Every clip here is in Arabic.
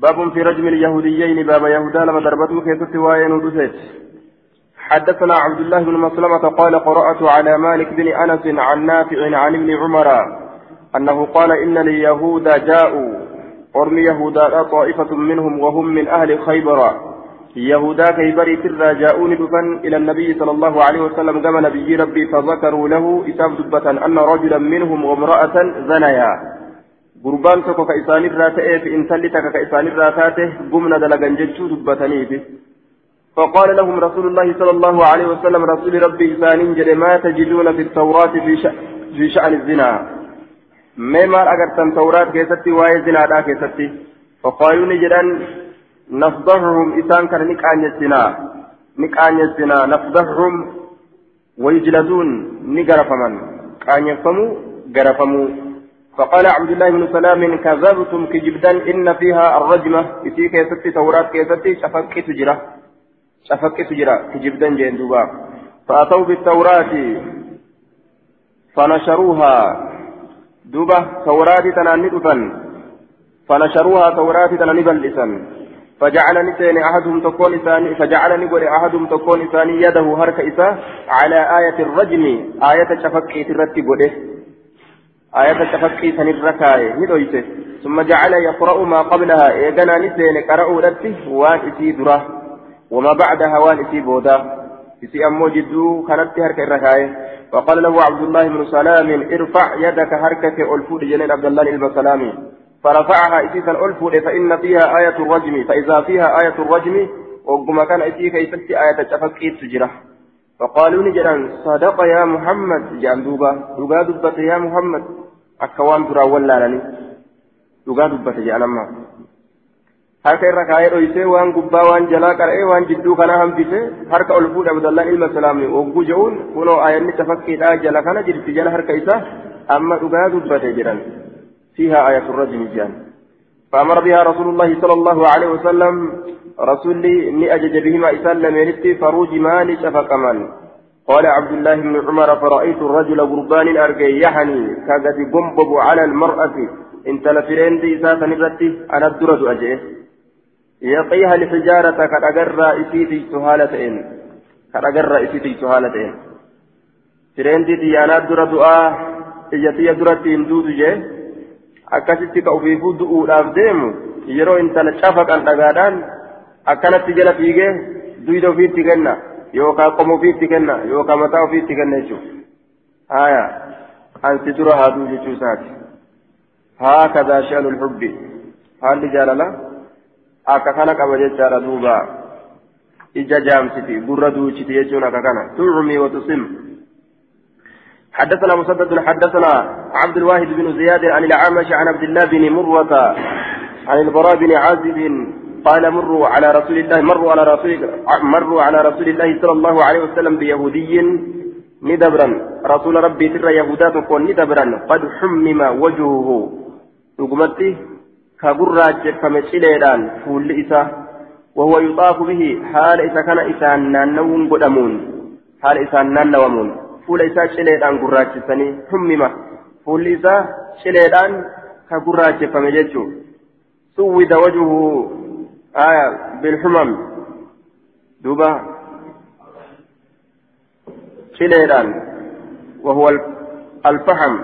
باب في رجم اليهوديين باب يهودا لما ضربته كيست وين ودست حدثنا عبد الله بن مسلمة قال قرأت على مالك بن أنس عن نافع عن ابن عمر أنه قال إن اليهود جاءوا قرن يهودا طائفة منهم وهم من أهل خيبر. يهودا كيبري ترى جاءوني دفن إلى النبي صلى الله عليه وسلم كما نبي ربي فذكروا له إسام دبة أن رجلا منهم وامرأة زنيا. Gurbaan tokko ka isaanirraa ta'ee intalli takka ka isaanirraa taate gumna dalagan jechuu dubbataniifi فقال لهم رسول الله صلى الله عليه وسلم رسول ربي إسانين جل ما تجدون في التوراة في, شأ في شأن الزنا ما ما أجرتم توراة كيستي واي زنا دا كيستي فقالوا نجدان نفضحهم إسان كان نكان الزنا نكان الزنا نفضحهم ويجلدون نقرفمن كان يفهموا قرفموا فقال عبد الله بن سلام كذبتم كجبدا إن فيها الرجمة. في كيستي توراة كيستي شفقت تجرة شفقت تجرة كجبدا جندوبا فأتوا بالتوراة فنشروها. دوبا توراة تنانيتفا فنشروها توراة تنانيبا فجعلني سين أحدهم تكون إساني فجعلني قول أحدهم تكون إساني يده هرك إسا على آية الرجم. آية شفقت ترتب آية تفكي سنركاي ندويته ثم جعل يقرأ ما قبلها. إيقنا نسين قرأوا لته وان درة وما بعدها وان إسي بودا. إسي أمو جدو كانت هرك الركاي وقال له عبد الله بن سلام ارفع يدك هركة ألفود جنين عبد الله بن سلام. فرفعها إسيسا ألفود فإن فيها آية الرجم. فإذا فيها آية الرجم وقم كان كيست آية تفكي تجرة فقالوا نجرا صدق يا محمد جان دوبا دوبا يا محمد akka waan duraa wallaalanii dhugaa dubbate jedhanamma harka irra kaayee dhoysee waan gubbaa waan jalaa qara'ee waan jidduu kana hambise harka ol fuudhe abdallaan ilma salaamni ogguu je'uun kunoo aayanni tafakkiidhaa jala kana jirti jala harka isaa amma dhugaa dubbate jedhan فيها آية الرجم جان فأمر بها رسول الله صلى الله عليه وسلم رسولي نأجج بهما إسلام ينتي فروج مال شفقمان قال عبد الله بن عمر فرأيت الرجل قربان أرجي يحني كقد قنبب على المرأة. إنت لفرين دي ساسا نرتي أنا الدرة أجيه يقيها الحجارة كأجر إسيتي سهالتين كأجر إسيتي سهالتين فرين دي أنا الدرة دعاء إجتي درتي اندود جيه ka ofiifuu du'uudhaaf deemu yeroo intala cafaqan dhagaadhaan akkanatti jala fiigee duyda ofiitti kenna yookaan qomo ofiitti kenna yookaan mataa ofiitti kenna jechuudha haya ansi dura haaduu jechuu isaati haakadaa sha'anul hubbi haalli jaalala akka kana qaba jechaadha duuba ija jaamsiti gurra duuchiti jechuun akka kana tucmi watusim حدثنا مسدد حدثنا عبد الواحد بن زياد عن الأعمش عن عبد الله بن مرة عن البراء بن عازب قال مروا على رسول الله مروا على رسول مروا على رسول الله صلى الله عليه وسلم بيهودي ندبرا. رسول ربي ترى يهودات كون ندبرا. قد حمم وجهه. رقمتي كغراج فمشيلان فول إسا. وهو يطاف به. حال إسا كان إسان نانوم قدمون. حال إسان نانومون فول إسا شيلان غراج سني حمم. فول إسا شيلان كغراج فمججو. سود وجهه. آية بالحمم دوبا شليران وهو الفحم.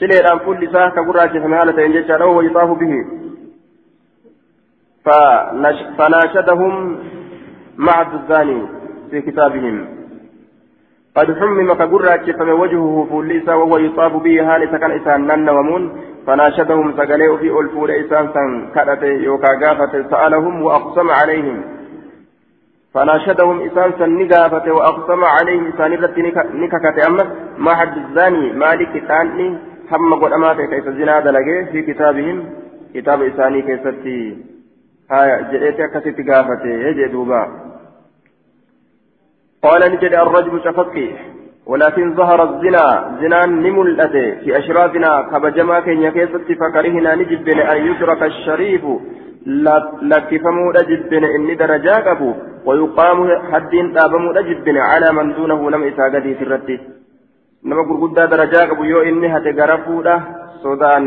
شليران كل ساعة كبراجة فمالة إن جشاره ويطاف به. فناشدهم مع الزاني في كتابهم. قد حمم كبراجة فمن وجهه فليسا وهو يطاف به هالة كان إسان نن ومون فناشدهم سقليه في ألفول إسان سن كأته يوكا غافة سألهم وأقسم عليهم. فناشدهم إسان سن نقافة وأقسم عليهم إسان نككة أما ما حد الزاني مالك تاني هم قد أمات كيف الزنا دلقه في كتابهم. كتاب إساني كيف هاي جئت كسيت غافة يجي دوبا قال نجد الرجل شفقي ولكن ظهر الزنا زنا نملأت في أشرافنا كبجما كن يكيست فكرهنا نجبنا أن يترك الشريف لكفمو جبنا إني درجاك أبو ويقام حد تابمو جبنا على من دونه لم إساقدي في الرد. نما قرقودا درجاك أبو يو إني هتقرفودا سودان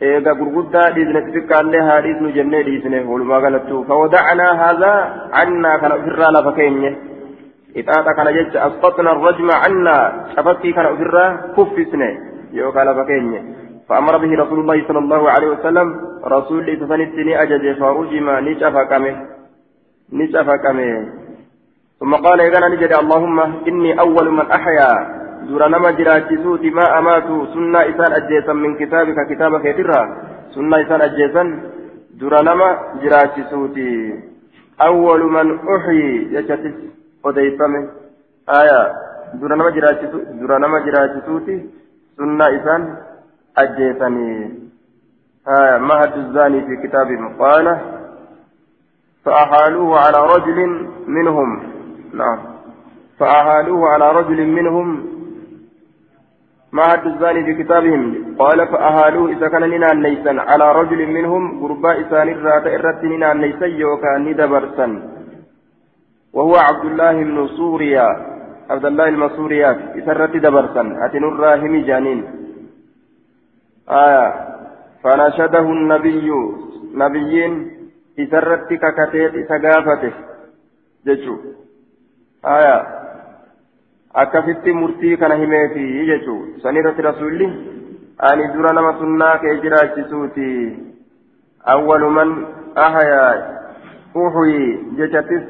eega gurguddaa dhiisne xixiqqaallee haa dhiisnu jennee dhiisne walumaa galattu fawadacnaa haadhaa cannaa kana ofirraa lafa keenye ixaaxa kana jecha asqatna arrajma cannaa cafakkii kana ofirraa kuffisne yookaan lafa keenye فأمر به رسول الله صلى الله عليه وسلم رسول إسفنتني أجج فرجم نشفكمه نشفكمه ثم قال إذا نجد اللهم إني أول من أحيا maa amaatu sunnaa isaan ajjeesan min kitaabika kitaaba keetirraa sunnaa isaan ajjeesan dura nama jiraachisuuti awwalu man uxyi jechatis odeeyfame aya dura nama jiraachisu dura nama jiraachisuuti sunnaa isaan ajjeesanii aya mahadu zaanii fi kitaabihim qaala فأحالوه على رجل منهم نعم فأحالوه على رجل منهم ما حد في كتابهم. قال فأهالوه إذا كان لنا نيسا على رجل منهم قرباء إسان الرات إرت لنا نيسا يوكا ندبرسا وهو عبد الله بن سوريا. عبد الله المسوريات إسرت دبرسا أتنر راهم جانين. آية. فنشده النبي. نبيين. إسرت ككتيت. إسقافته. ججو. آية. Akkasitti murtii kana himeefi jechuu san irratti rasulli ani dura nama sunnaa kee jiraachisuuti awwalu man ahyaa uxuyi jechattis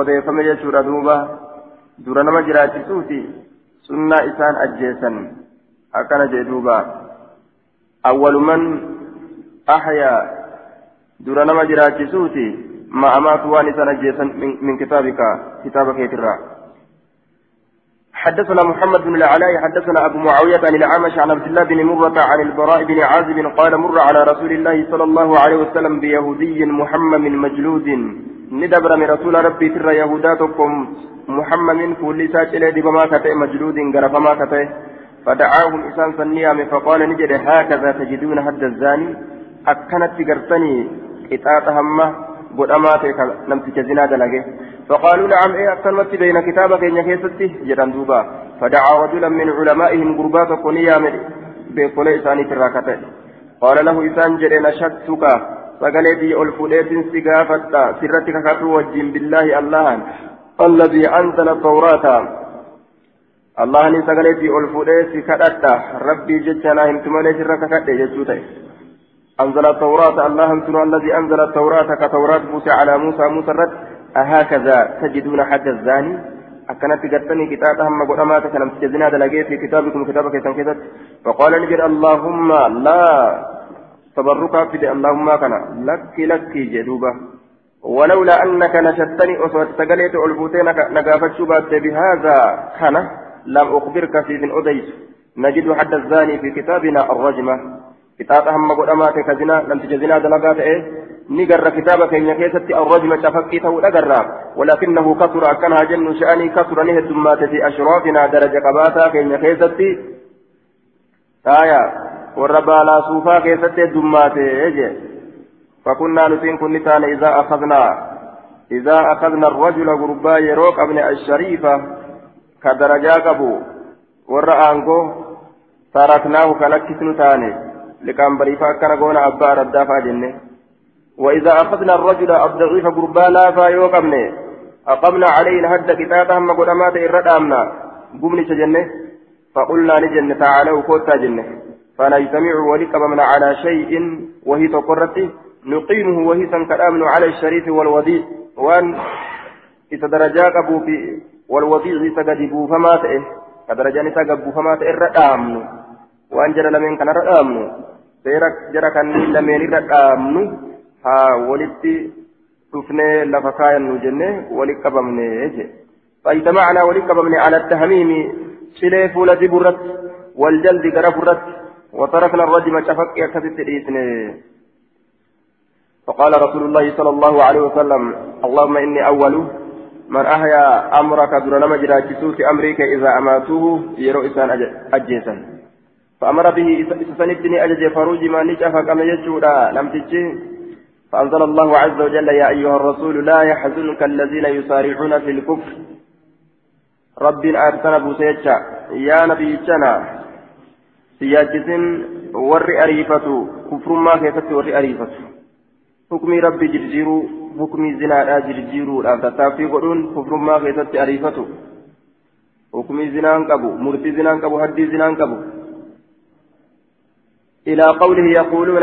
odeeffame jechuudha duuba dura nama jiraachisuuti sunnaa isaan ajjeesan akkana jee duuba awwalu man ahyaa dura nama jiraachisuuti ma amaatu waan isaan ajjeesan min kitaabika kitaaba keetirraa حدثنا محمد بن العلاء حدثنا أبو معاوية عن الأعمش عن عبد الله بن مرة عن البراء بن عازب قال مر على رسول الله صلى الله عليه وسلم بيهودي محمم مجلود. ندبر من رسول ربي ترى يهوداتكم محمم كل ساجل بما كتئ مجلود غرفما كتئ. فدعاهم إسان سنيام فقال نجد هكذا تجدون حد الزاني. أكنت قرتني قطاط همة godhamaa ta'e namticha zinaa dalage. فقالوا نعم إيه أكثر بين كتابك إن كيستي جدًا دوبا فدعا رجلا من علمائهم قربات قنيا من بقول إساني تراكته قال له إسان جري نشدتك سقلتي ألفليت سقافة سرتك كتو وجين بالله الله الذي أنزل التوراة الله ni sagaleetii ol fuudhee si kadhadha. Rabbii jecha أنزل التوراة الله أنتم الذي أنزل التوراة كتوراة موسى على موسى موسى الرد أهكذا تجدون حد الزاني؟ أكنت قرتني كتاب هم قرامات كلام تجدنا في كتابكم كتابك تنكتت فقال نجد اللهم لا تبرك في اللهم كان لك لك جدوبة. ولولا أنك نشدتني أصوات تقليت ألبوتين نقافت شبات بهذا كان لم أخبرك في ابن أديس. نجد حد الزاني في كتابنا الرجمة. كتاب هم قدما كزنا لم تجزنا دلقات إيه نقر كتاب كين كيست الرجم شفقي تو أقرا ولكنه كثر أكنها جن شأني كثر نه الدمات في أشرافنا درجة قباتا كين كيست آية والربا لا صوفا كيست الدمات إيه فكنا نسين كن إذا أخذنا إذا أخذنا الرجل غربا يروك ابن الشريفة كدرجة قبو ورأانكو تركناه كلكسن تاني لكان بريفا قونا أبا ردافا جنة وإذا أخذنا الرجل الضعيف قربانا فيوقمنا أقمنا عليه الهد كتابا هم قدمات إردامنا قمني جنة فقلنا لجنة تعالوا كوتا جنة. فنجتمع ولقمنا على شيء وهي تقرت نقيمه وهي سنكلامن على الشريف والوديع وأن إذا درجاك أبو في والوديع سقدبوا فما تئه كدرجاني سقبوا فما تئه ردامن وأن جرى لمن كان ردامن seera jara kanneen lameen irra dhaabnu haa walitti dhufnee lafa kaayannu jenne walit qabamne je فاجتمعنا ولقبمنا على التهميم شلي فول دبرت والجلد قرفرت وتركنا الرجم شفق يكتت فقال رسول الله صلى الله عليه وسلم اللهم إني أول من أحيا أمرك دون نمجرى جسوس أمريكا إذا أماتوه يرو إسان أجيسا فأمر به سندني أجج فروج ما نشأف كما يجودا لم تجي فأنزل الله عز وجل يا أيها الرسول لا يحزنك الذين يسارعون في الكفر رب أرسل بوسيتشا يا نبي جنا siyaachisin warri ariifatu kufrummaa keessatti warri ariifatu hukmii rabbi jirjiiruu hukmii zinaadhaa jirjiiruudhaaf tattaaffii godhuun kufrummaa keessatti ariifatu hukmii zinaan qabu murtii zinaan qabu haddii zinaan qabu إلى قوله يقولون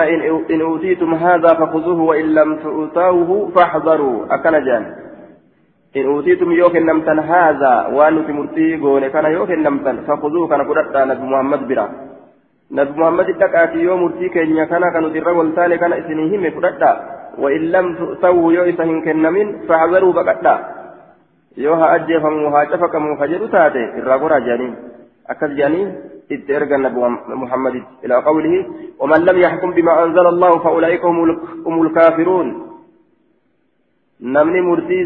إن أوتيتم هذا فخذوه وإن لم تؤتوه فاحذروا. أكن جان. إن أوتيتم يوكن نمتن هذا وأن تمرتي قول كان يوكن نمتن فخذوه. كان قدرت نبي محمد برا نبي محمد تكاتي يوم مرتي كن كان كان در والتالي كان إسنهم قدرت. وإن لم تؤتوه يو إسهن كنمين فاحذروا بقتا يوها أجفموا هاجفكموا فجروا تاتي. الرابورا جانين أكد جانين. إذ إرجع محمد إلى قوله ومن لم يحكم بما أنزل الله فأولئك هم الكافرون.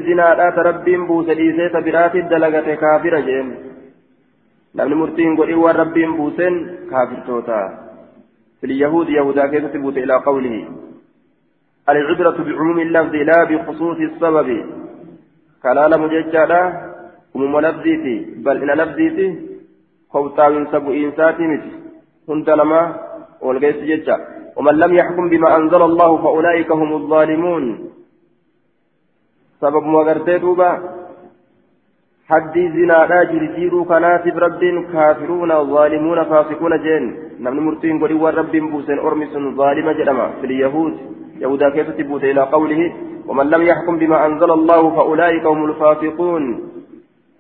زنا ربين بوس إيسيت برات الدلقة كافرة جين نمني مرتين قل إيوان ربين بوسين كافر توتا. في اليهود يهودا كيف تبوت إلى قوله؟ العبرة بعموم اللفظ لا بخصوص السبب. كلا لمججالا أمم لفظيتي بل إن لفظيتي kowtaawinsa bu'iinsaati miti. Hunda namaa walgeessi jecha. ومن لم يحكم بما أنزل الله فأولئك هم الظالمون سبب مغرتي دوبا حدي زنا لا جرجيرو كناتب رب كافرون ظالمون فاسقون جن نمن مرتين قولي والرب بوسين أرمس ظالم جرما في اليهود يهودا كيف تبوت إلى قوله ومن لم يحكم بما أنزل الله فأولئك هم الفاسقون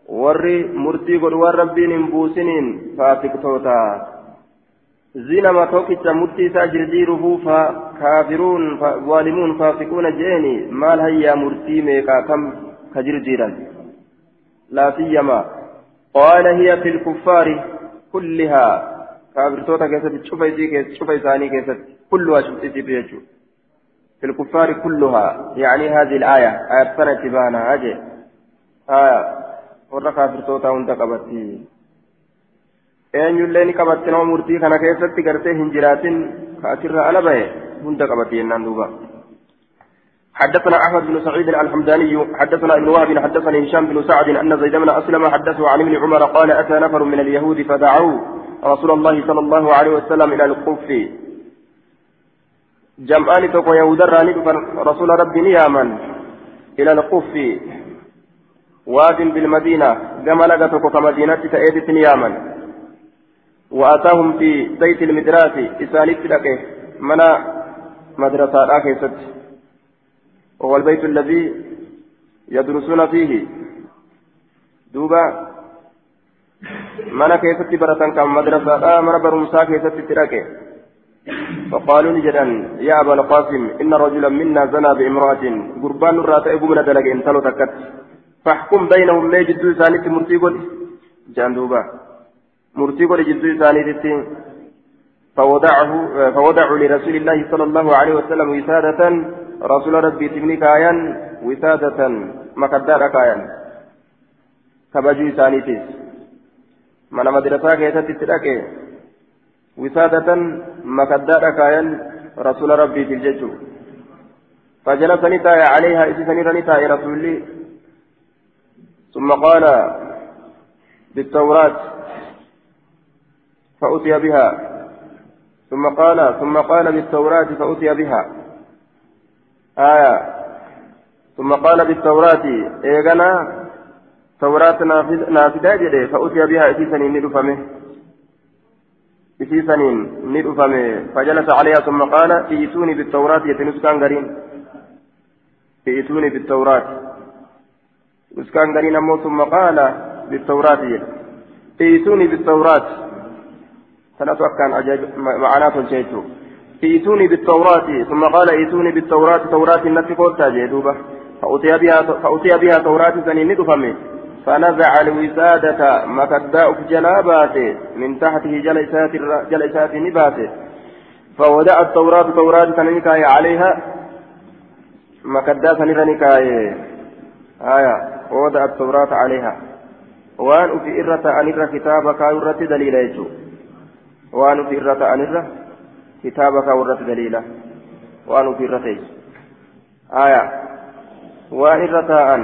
warri murtii godhu waan rabbiin hin buusiniin faasiqtoota zinama tokkicha murtii isaa jirjiiruuf kaafiruun zaalimuun faasiquuna jeeni maal hayyaa murtii meeqaa kam ka jirjiiran laa siyyamaa qaala hiya fi lkuffaari kullihaa kaafirtoota keessatti cufa isii cufa isaanii keessatti kulluhaa cufti isiitu jechuudha في الكفار كلها يعني هذه الآية آية سنة بانا أجي آية warra kaafirtoota hunda qabatti. Eenyullee ni qabatti nama murtii kana keessatti gartee hin jiraatin ka asirraa ala bahe hunda qabatti jennaan duuba. حدثنا أحمد بن سعيد الحمداني حدثنا ابن وهب حدثني هشام بن سعد أن زيد بن أسلم حدثه عن ابن عمر قال أتى نفر من اليهود فدعوا رسول الله صلى الله عليه وسلم إلى القف. جمعان تقوى يهود رسول ربي نياما إلى القف. واد بالمدينة كما لقتك كمدينة تأيدت نياما وأتاهم في بيت المدراس إسانيت لك منا مدرسة آكيست وهو البيت الذي يدرسون فيه. دوبا منا كيست برة كم مدرسة منا برمسا كيست تراكي فقالوا نجدا يا أبا القاسم إن رجلا منا زنى بامرأة قربان الراتئ من دلق انتلو تكت. فاحكم بينهم ما جدو ثانيت مرتي قد؟ جاندوبا مرتي قد جدو ثانيت فوضعه فوضعوا لرسول الله صلى الله عليه وسلم وسادة. رسول ربي تبني كايا وسادة. مقدار كايا كبجو ثانيتيس من مدرسة كيست تتلاقي وسادة. مقدار كايا رسول ربي في الججو. فجلس نتاي عليها إسسني نتاي رسول ثم قال بالتوراة فأتي بها. ثم قال ثم قال بالتوراة فأتي بها. آية. ثم قال بالتوراة إيغنا توراة نافذة جدي فأتي بها. إتي سنين ندفمه إتي سنين ندفمه فجلس عليها ثم قال ائتوني بالتوراة يتنس كان قرين ائتوني بالتوراة. مسكان قرين أمو ثم قال بالتوراة. ائتوني بالتوراة. سنة كان أجاب معناته الجيتو ائتوني بالتوراة. ثم قال ائتوني بالتوراة. توراة التي قلت جدوبة فأتي بها فأتي بها توراة سنين ندفمي فنزع الوسادة مكداء في جلابات من تحته جلسات جلسات نبات فودع التوراة توراة سننكاي عليها. مكداء سننكاي آية. ووضع التوراة عليها. وان في إرة أنرة كتابك ورة دليل يجو. وان في إرة أنرة كتابك ورة دليل. وان في إرة آية. وان إرة أن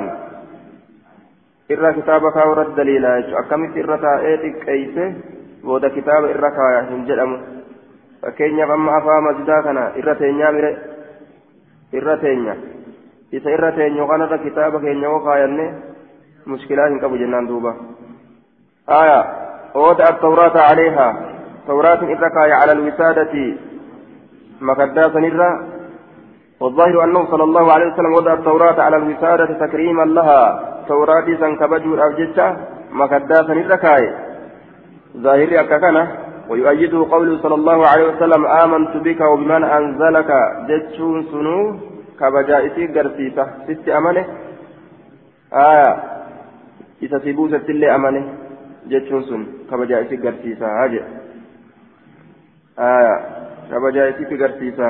إرة كتابك ورة دليل يجو. أكمل إرة إيتك أيسه kitaaba irra kaaya hin jedhamu fakkeenyaaf amma afaa masjidaa kana irra teenyaa mire irra teenya isa irra teenyu kanarra kitaaba keenya oo kaayanne mushkilaa hin qabu jennaan duuba aya oota attawraata caleeha tawraatin irra kaaya cala alwisaadati makaddaa sanirra والظاهر أنه صلى الله عليه وسلم وضع التوراة على الوسادة تكريما لها توراة سنكبجور أبجتة مكداسا الركاية ظاهر أككنا ويؤيده قوله صلى الله عليه وسلم آمنت بك وبمن أنزلك جتشون سنو كبجائسي قرسيسة ست أمنه آية إذا سيبوسة اللي أمنه جتشون سن كبجائسي قرسيسة هاجئ آية كبجائسي قرسيسة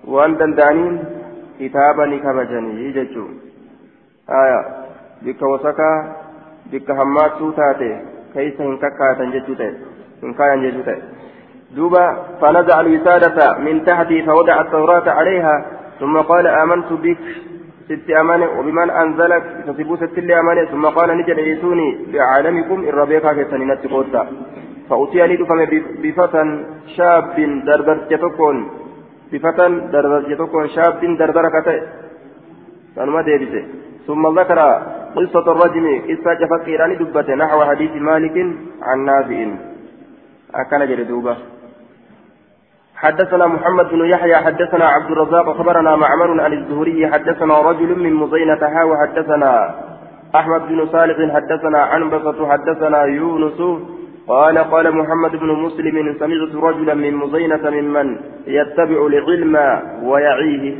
waan danda'aniin kitaaba ni kabajanii jechuun. Aya bikka wasakaa bikka hammaattuu taate keeysa hin kakkaatan jechuu ta'e hin kaayan jechuu ta'e. دوبا فنزع الوسادة من تحتي فوضع التوراة عليها ثم قال آمنت بك. ست أمانة وبمن أنزلك؟ تصيبوا ست اللي أمانة ثم قال نجد عيسوني لعالمكم إن ربيك كسنين التقوتا فأتي لي بفتى شاب دربر تكون بفتى دربر تكون شاب دربر كتئ. فنما ديبسه ثم ذكر قصة الرجم قصة فكيراني دبته نحو حديث مالك عن نافع أكن جلدوبة حدثنا محمد بن يحيى حدثنا عبد الرزاق خبرنا معمر عن الزهري حدثنا رجل من مزينة ها وحدثنا أحمد بن صالح حدثنا عنبسة حدثنا يونس قال قال محمد بن مسلم سمعت رجلا من مزينة ممن يتبع العلم ويعيه.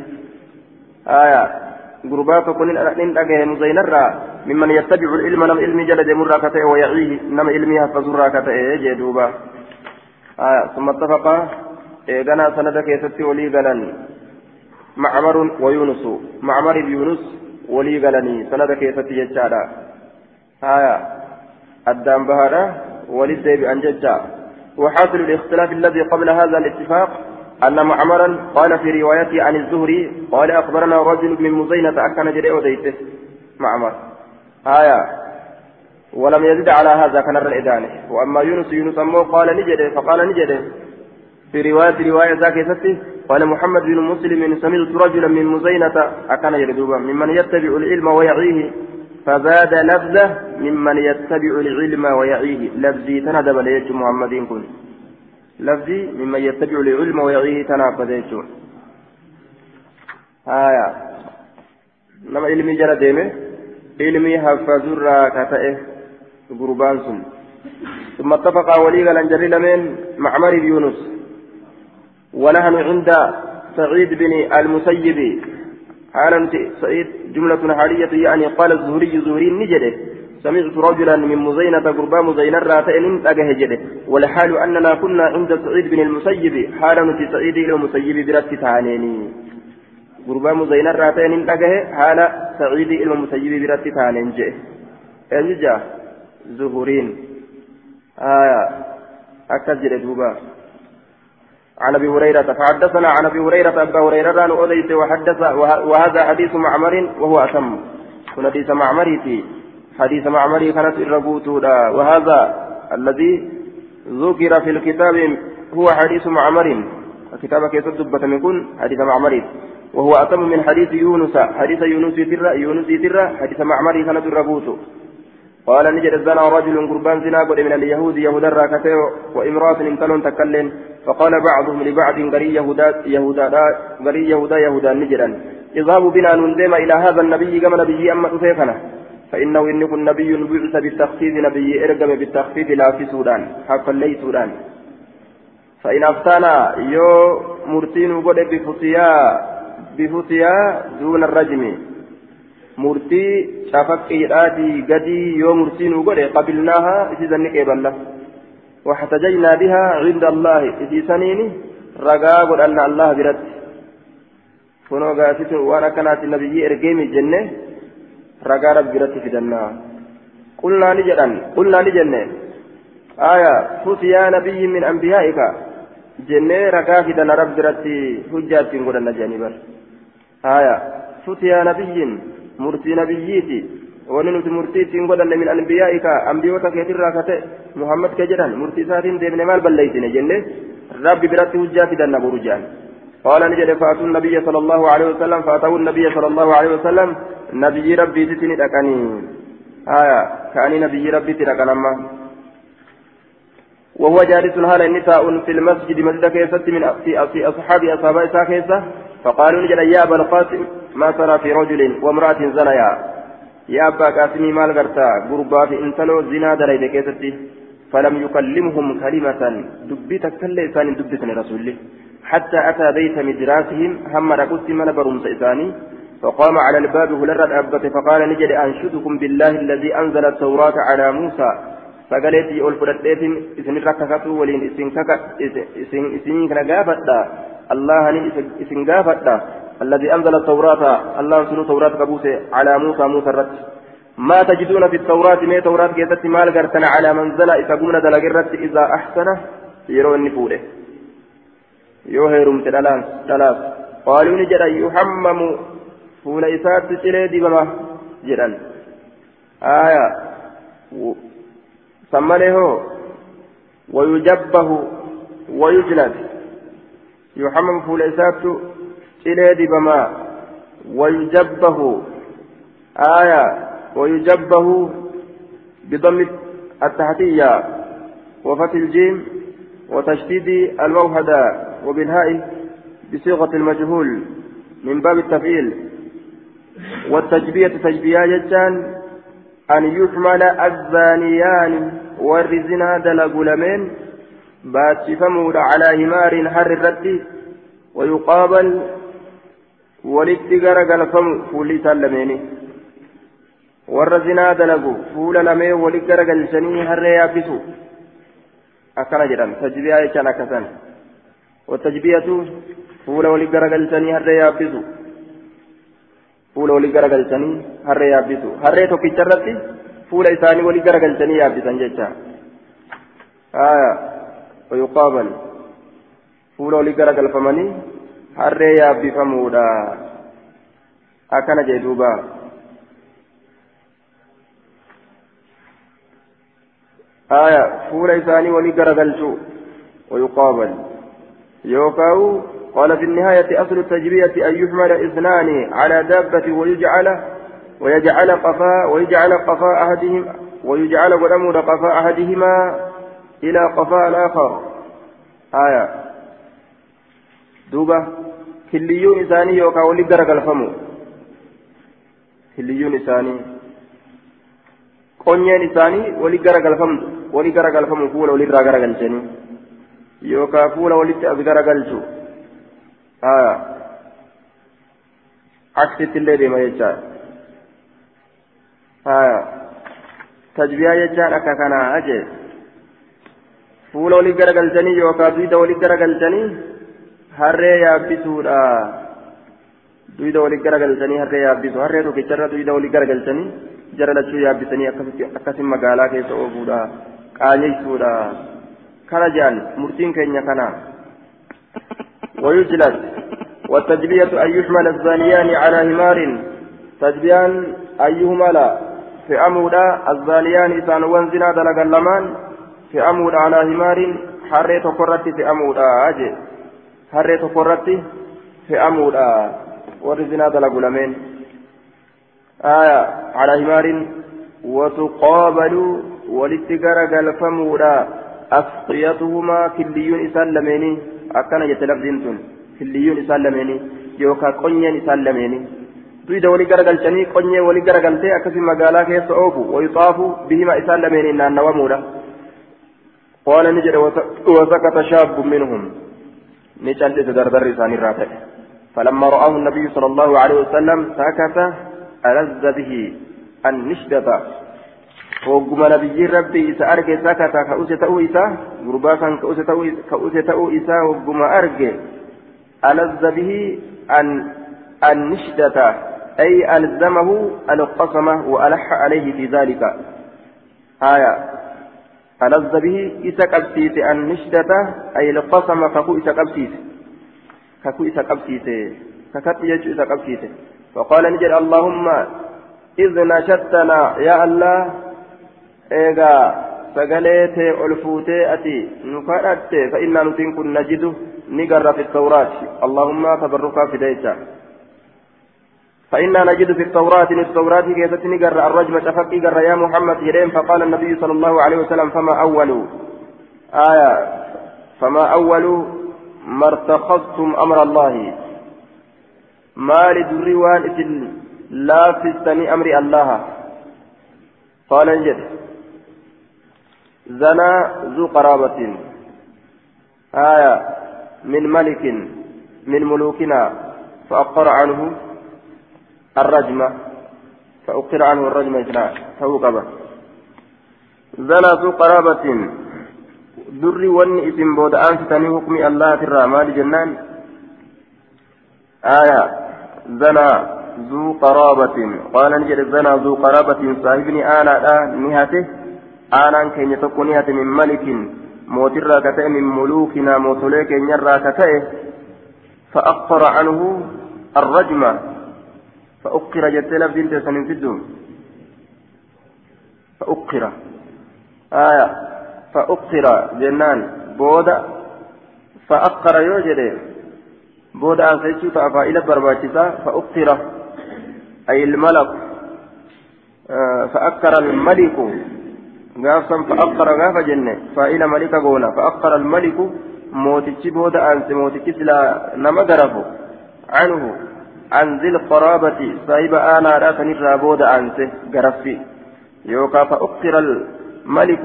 آية. قربات كن إن أجه مزينرا ممن يتبع العلم نم علم جلد مرة كتئ ويعيه نم علمها فزرا كتئ جدوبا آية. ثم اتفق إيغانا سند كيستي ولي غلن معمر ويونس معمر بيونس ولي غلني سند كيستي يجادا آية الدام بهذا ولد بأنججا وحاصل الاختلاف الذي قبل هذا الاتفاق أن معمرا قال في روايته عن الزهري قال أخبرنا رجل من مزينة أكن جريء وديته معمر آية ولم يزد على هذا كان الإدانة وأما يونس يونس أمه قال نجده فقال نجده في رواية رواية ذاك قال محمد بن مسلم سمعت رجلا من مزينة أكان يردوبا ممن يتبع العلم ويعيه فزاد لفظه ممن يتبع العلم ويعيه. لفظي تندب ليج محمد كن لفظي ممن يتبع العلم ويعيه تنافذ يجون آية. نما علمي جرى ديمه. علمي حفظ الراكتئه قربان ثم اتفق ولي قال انجري لمن معمر يونس ونحن عند سعيد بن المسيب. حالا سعيد جملة حالية يعني قال الزهري زهري نجده. سمعت رجلا من مزينة قربا مزينة راتين أجه جده. والحال أننا كنا عند سعيد بن المسيب. حالا في سعيد إلى المسيب برت تانيني قربا مزينة راتين أجه حالا سعيد إلى المسيب برت تانين جه. أجا زهرين آية أكد دوبا عن أبي هريرة. فحدثنا عن أبي هريرة. أبا هريرة عن اوديت وحدث وهذا حديث معمر وهو أتم. كن حديث معمري حديث معمري كانت الربوتودا وهذا الذي ذكر في الكتاب هو حديث معمر. الكتاب كيف تثبت من حديث معمر. وهو أتم من حديث يونس. حديث يونس ترى يونس ترى. حديث معمر كانت الربوت قال نجد الزنا رجل قربان زنا قد من اليهود يهودا راكته وامرأة انتلون تكلم فقال بعضهم لبعض غري يهودا يهودا غري يهودا يهودا نجدا. اذهبوا بنا نندم إلى هذا النبي كما نبي أما تفيقنا. فإنه ان كن نبي بعث بالتخفيف نبي إرقم بالتخفيف لا في سودان. حقا لي سودان. فإن أفتانا يو مرتين قد بفتيا بفتيا دون الرجم. Murtii cafaqqiidhaatii gadii yoo murtii nu godhe qabilnaaha isiisan ni qeeballa واحتججنا بها عند الله إذ سنين رقا قل أن الله برد كنو قاسس وأنا كانت النبي إرقيم الجنة رقا رب برد في دنا قلنا نجدا قلنا نجنة آية فوت يا نبي من أنبيائك جنة رقا في رب برد حجات قلنا جانبا آية فوت يا نبي murtii ittiin godhanne min anbiyaa'ika ambiyoota keetirraa kate muhammad ke jedhan murtii isaatiin deemne maal balleeysine jenne rabbi biratti hujjaa fidanna boru jedhan قال نجد فأتوا النبي صلى الله عليه وسلم فأتوا النبي صلى الله عليه وسلم نبي ربي تتني دكاني آية كأني نبي ربي تدكنا وهو جالس هذا النساء في المسجد مسجد كيسة من في أصحاب أصحاب إساء فقالوا نجد يا أبا القاسم ما ترى في رجل وامرأة زنيا. يا أبا قاسم مال غرتا غربا في انتلو زنا دليل كيستي. فلم يكلمهم كلمة دبت كل إنسان دبت رسول حتى أتى بيت مدراسهم هم رقص من برمس إساني فقام على الباب هلرد أبت فقال نجد أنشدكم بالله الذي أنزل التوراة على موسى. فقالت يقول فردت إسن رككتوا ولين إسن كك إسن إسن كنغافتا الله إسن الذي أنزل التوراة الله سنو توراة كبوسة على موسى موسى الرد. ما تجدون في التوراة ما توراة كيست مال قرتنا على منزل إذا قمنا دلقرت إذا أحسن يرو النفوله يوهرم تدلاس تلاس قالوا نجد يحمم فول إسات تشري دبما جدا. آية. سمله ويجبه ويجلد. يحمم فول إسات إلى دبما ويجبه. آية ويجبه بضم التحتية وفتح الجيم وتشديد الموهدة وبالهاء بصيغة المجهول من باب التفعيل. والتجبية تجبية جتان أن يحمل الزانيان والرزنا دلق لمن باتشفمود على همار حر الرد ويقابل walitti garagalfamu fuulli isaan lameeni warra zinaa dalagu fuula lamee walitti garagalchanii harree yaabbisu akkana jedhan tajbiyaa jechaan akkasan watajbiyatu fuula walitti garagalchanii harree yaabbisu fuula walitti garagalchanii harree yaabbisu harree tokkicha irratti fuula isaanii walitti garagalchanii yaabbisan jecha aya ويقابل fuula walitti garagalfamanii harree yaabbifamuudha. Akkana jee duuba. آية فول إساني ولي قرقلشو ويقابل يوكاو قال في النهاية أصل التجبية أن يحمل اثنان على دابة ويجعل ويجعل قفا ويجعل قفاء أحدهم ويجعل ولمود قفاء أحدهما إلى قفاء الآخر آية duuba killiyyuun isaanii yookaan wali garagalfamu killiyyuun isaanii qonyeen isaanii wali garagalfamtu wali garagalfamu fuula walirraa garagalchanii yookaan fuula walitti as garagalchu aksitti illee deema jechaa haa tajbiyaa jechaan akka kanaa jee fuula walii garagalchanii yookaan duwida walii garagalchanii. Harree yaabbisuudha duyda walii garagalchanii harree yaabbisu harree tokkicharra duyda walii garagalchanii jara lachuu yaabbisanii akkasin magaalaa keessa oofuudha qaanyeessuudha kana jedhan murtiin keenya kana ويجلس والتجبية أن يحمل الزانيان على همار تجبيان أيهما لا في أمودا الزانيان إسان وانزنا دلق اللمان في أمودا على همار حريت قرت في أمودا أجي harree tokko irratti fe'amuudha. Warri zinaa dalagu lameen آية على همار وتقابل ولتجر قلفمودا أسقيتهما كليون إسلميني أكن يتلفزنتون كليون إسلميني يوكا قنين إسلميني دويدا ولي غرغلتني قنين ولي غرغلتي أكسي مقالا كيس أوفو ويطاف بهما إسلميني نان نوامودا قال نجد وسكت شاب منهم نجلس دردر ثاني الراتع فلما رآه النبي صلى الله عليه وسلم سكت ألذ به النشدة وقم نبي ربي إذا أرجع سكت كأوسة تأو إسا غربا كان كأوسة تأو إسا وقم أرجع ألذ به أن النشدة أي ألزمه القسمة وألح عليه في ذلك آية ألذ به إسا قبسيس النشدة أي القسم ككو إسا قبسيس ككو إسا قبسيس ككت يجو إسا قبسيس فقال اللهم إذ نشدتنا يا الله إيغا سقليتي ألفوتي أتي نفرت فإنا نتين كن نجده نقر في التوراة. اللهم تبركا في ديتا فإنا نجد في التوراة التوراة كيست نقر الرجم شفقي قر يا محمد يرين فقال النبي صلى الله عليه وسلم فما أول؟ آية فما أول ما ارتخصتم أمر الله؟ ما لدري لا فستني أمر الله. قال إنجد زنا ذو قرابة. آية من ملك من ملوكنا. فأقر عنه. الرجمة فأقر عنه الرجمة إثناء فوقبه زنا ذو قرابة. دري ون اسم بود أنفتني حكم الله في الرحمن جنان. آية. زنا ذو قرابة. قال نجد زنا ذو قرابة صاحبني آنا نهته آنا كين يتقو من ملك. موتر كتئ من ملوكنا موتوليك ينرى كتئ فأقر عنه الرجمة فأقر جت لفظ سنين في الدوم. فأقر. آية. فأقر. جنان. بودا. فأقر يوجد بودا أنسيتو تأفائل برباكسا فأقر. أي الملك. آه فأقر الملك. غافا فأقر غاف جنة. فإلى ملك قولا. فأقر الملك. موتيتش بودا أنس. موتيتش لا نما عنه. عن ذي القرابة صاحب آنا راتني الرابود أنسه غرفي. يوكا فأكر الملك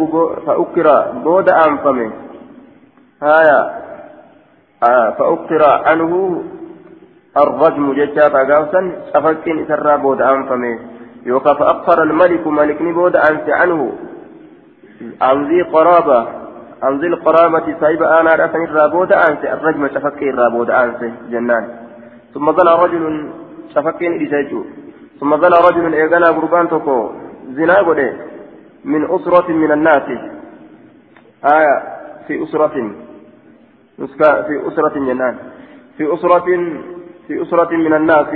فأكر بود أنفمه. هايا. آه فأكر عنه الرجم ججابا قوسا أفكين سرى بود أنفمه. يوكا فأكر الملك ملك بود أنس عنه. عن ذي قرابة عن ذي القرابة صاحب آنا راتني الرابود أنسه الرجم تفكين الرابود أنسه جنان. ثم ظل رجل شفكين إجاجو ثم ظل رجل إيغانا قربان تكو زنا قده من أسرة من الناس. آية في أسرة في أسرة جنان. في أسرة في أسرة من الناس.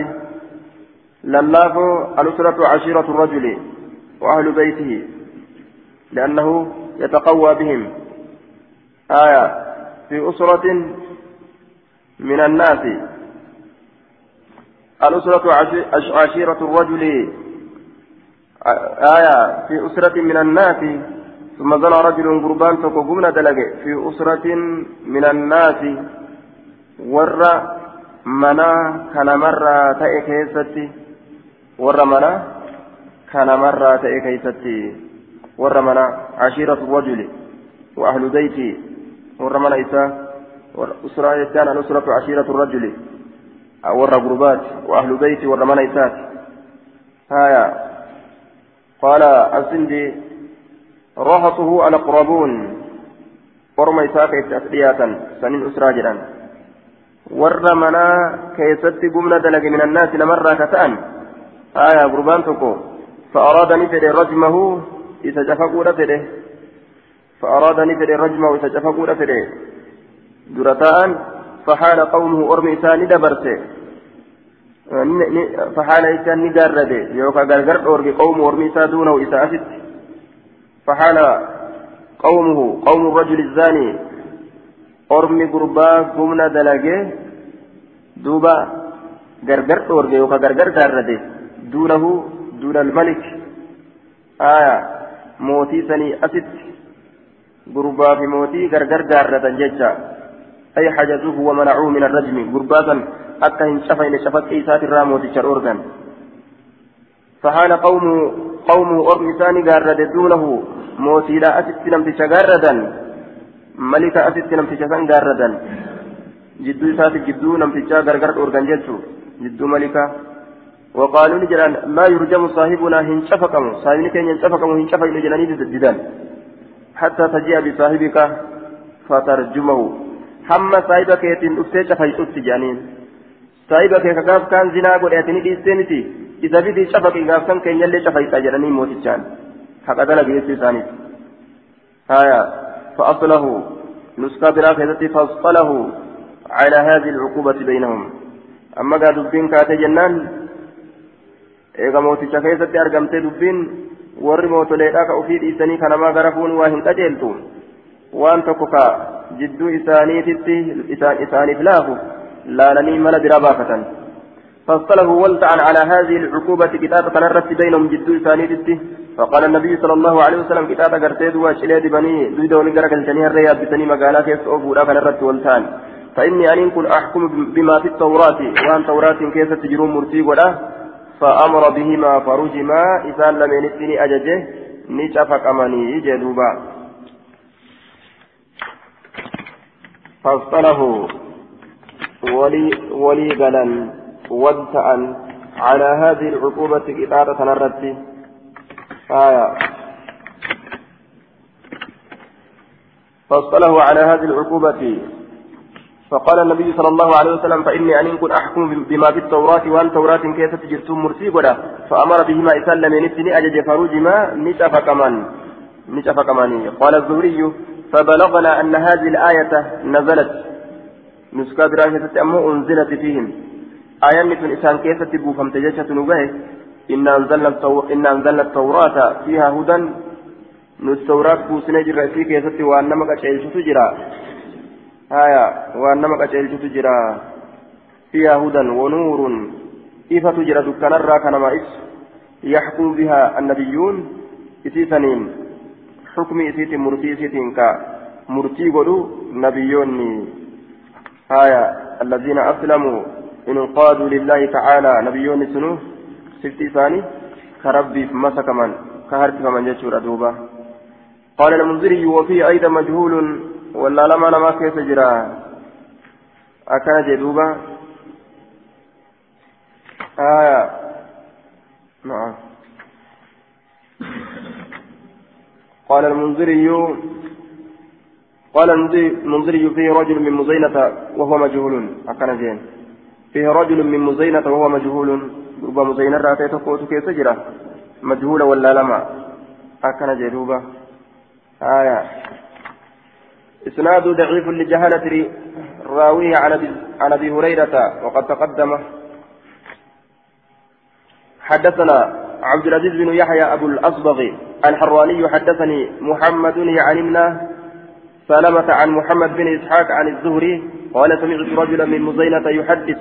للاف الأسرة عشيرة الرجل وأهل بيته لأنه يتقوى بهم. آية في أسرة من الناس. الأسرة عشيرة الرجل آية في أسرة من الناس ثم ظل رجل قربان تقومنا دلق في أسرة من الناس ور منا كان مرة تأي كيستي ور منا كان مرة تأي كيستي ور منا عشيرة الرجل وأهل بيتي ور منا إساء أسرة يتان الأسرة عشيرة الرجل. ور غربات وأهل بيتي ور منيسات هايا. قال السندي رهطه الأقربون ور ميساك تأسلياتا سنين أسرى جدا ور منا كيست قمنا دلق من الناس لمرة كتأن. آية غربان تكو. فأراد نفر رجمه إذا جفقوا لفره فأراد نفر رجمه إذا جفقوا لفره درتان فحال قومه أرمي إساني دبرته. فحال إسان نجارده. يوكا غرغر أورغي قوم أرمي إسا دونه إسا أسد فحال قومه قوم الرجل الزاني. أرمي قربا قمنا دلقه. دوبا غرغر أورغي يوكا غرغر دارده. دونه دون الملك. آية موتي سني أسد قربا في موتي غرغر دارده ججا. أي حجزوه ومنعوه من الرجم. قرباتا حتى انشفين شفت إيسات الراموت الشرورغان فحال قوم قومه أرم ثاني قارد دونه. موتي لا أسست نمتش قاردا ملك أسست نمتش سن قاردا جدو إسات جدو نمتش قرقرد أورغان جلسو جدو ملكا وقالوا نجران لا يرجم صاحبنا هنشفقم صاحبنا كان ينشفقم هنشفق نجراني ددان حتى تجيء بصاحبك فترجمه. Hamma saahiba keetiin dhuftee cafaytutti jedhaniin saahiba kee ka gaaf kaan zinaa godhatanii dhiistee miti isa bidii cafaqi gaaf kan keenyallee cafaytaa jedhanii mootichaan haqa dalaga jechuu isaaniiti haya فأصله نسخة براكزة فأصله على هذه العقوبة بينهم أما قال دبين كاتي جنان eega mooticha keessatti argamtee dubbiin warri mootoleedhaa ka ofii dhiisanii kanamaa gara fuun waa hin qajeeltu waan tokko ka jidduu isaaniititti isaaniif laafu laalanii mala biraa baafatan فاصطلحوا ولتعا على هذه العقوبة كتابة نرت بينهم جدو إسانيتي. فقال النبي صلى الله عليه وسلم كتابة قرتيد واشليد بني دويدون قرق الجنيه الرياض بسني مقالا كيس أوفو لك نرت ولتان فإني أن كن أحكم بما في التوراة. وأن توراة كيف تجرون مرتي ولا؟ فأمر بهما فرجما إذا لم ينسني أججه نشفق أمني جدوبا. فاصطلحوا ولي ولي قلن وابتأ على هذه العقوبة إطارة نردت آية. فاصطلحوا على هذه العقوبة. فقال النبي صلى الله عليه وسلم فإني أن كن أحكم بما في التوراة وأن توراة كيف تجرتم مرسي ولا فأمر بهما إسلم نفسني أجج فروجما نشف كمان نشف كمان قال الزهري فبلغنا أن هذه الآية نزلت. نسكا دراسة أمه أنزلت فيهم. آيان في إسان كيف تبوفم تجشة نبه إن أنزلنا التو... إن أنزلنا التوراة فيها هدى. نستوراة بوسنة جرى في كيف وأنما قتلت تجرى آية وأنما قتلت تجرى فيها هدى ونور. إذا تجرى دكان الراكن ما يحكم بها النبيون. إسيسنين حكم إسيت مرتي إسيتين كا مرتي قلو نبيون آية الذين أسلموا إن انقادوا لله تعالى نبيون سنو سفتي ثاني كربي مسك من كهرت من يجور أدوبة قال المنذري وفيه أيضا مجهول ولا لما لما كيف جرى أكان جدوبة آية نعم قال المنذري قال المنذري فيه رجل من مزينة وهو مجهول. أكان جين فيه رجل من مزينة وهو مجهول. ربما مزينة راتي تقوت كيف تجرى. مجهول ولا لما أكن جدوبة آية. إسناد ضعيف لجهالة راويه عن أبي هريرة وقد تقدم. حدثنا عبد العزيز بن يحيى أبو الأصبغ الحراني حدثني محمد يعني سلمة عن محمد بن إسحاق عن الزهري قال سمعت رجلا من مزينة يحدث.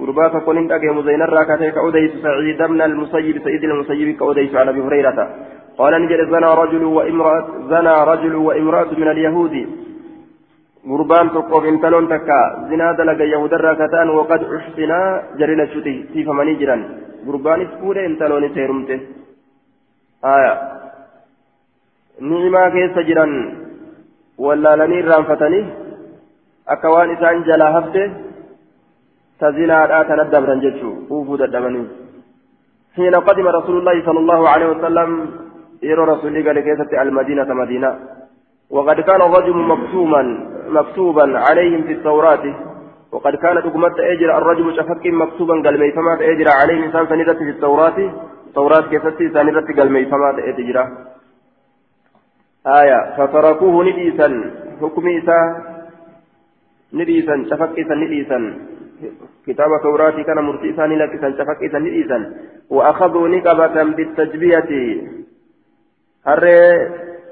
غربات قلن أجي مزينة راكتك أوديس سعيد بن المسيب سيد المسيب كأوديس عن أبي هريرة. قال نجد زنى رجل وامرأة زنى رجل وامرأة من اليهود. غربان تقوف انتلون تكا. زنا دلق يهود الراكتان وقد أحسنا جرين الشتي سيف منيجرا غربان اسكوري انتلون سيرمته آية نعما كيس جرا ولا لنير رانفتني أكوان إسان جلا هفته تزنا تندب رنجتشو وفو ددبني حين قدم رسول الله صلى الله عليه وسلم يرى رسول الله قال المدينة مدينة وقد كان الرجل مكتوما مكتوبا عليهم في التوراة وقد كانت حكومة أجر الرجل شفك مكتوبا قال ميفمات أجر عليه إنسان سندت في التوراة. التوراة كيستي سندت قال ميفمات أجر آية فتركوه نديسا حكم إسا نديسا شفك نديسا كتاب توراتي كان مرتي لك سن شفك نديسا وأخذوا نقبة بالتجبية. هر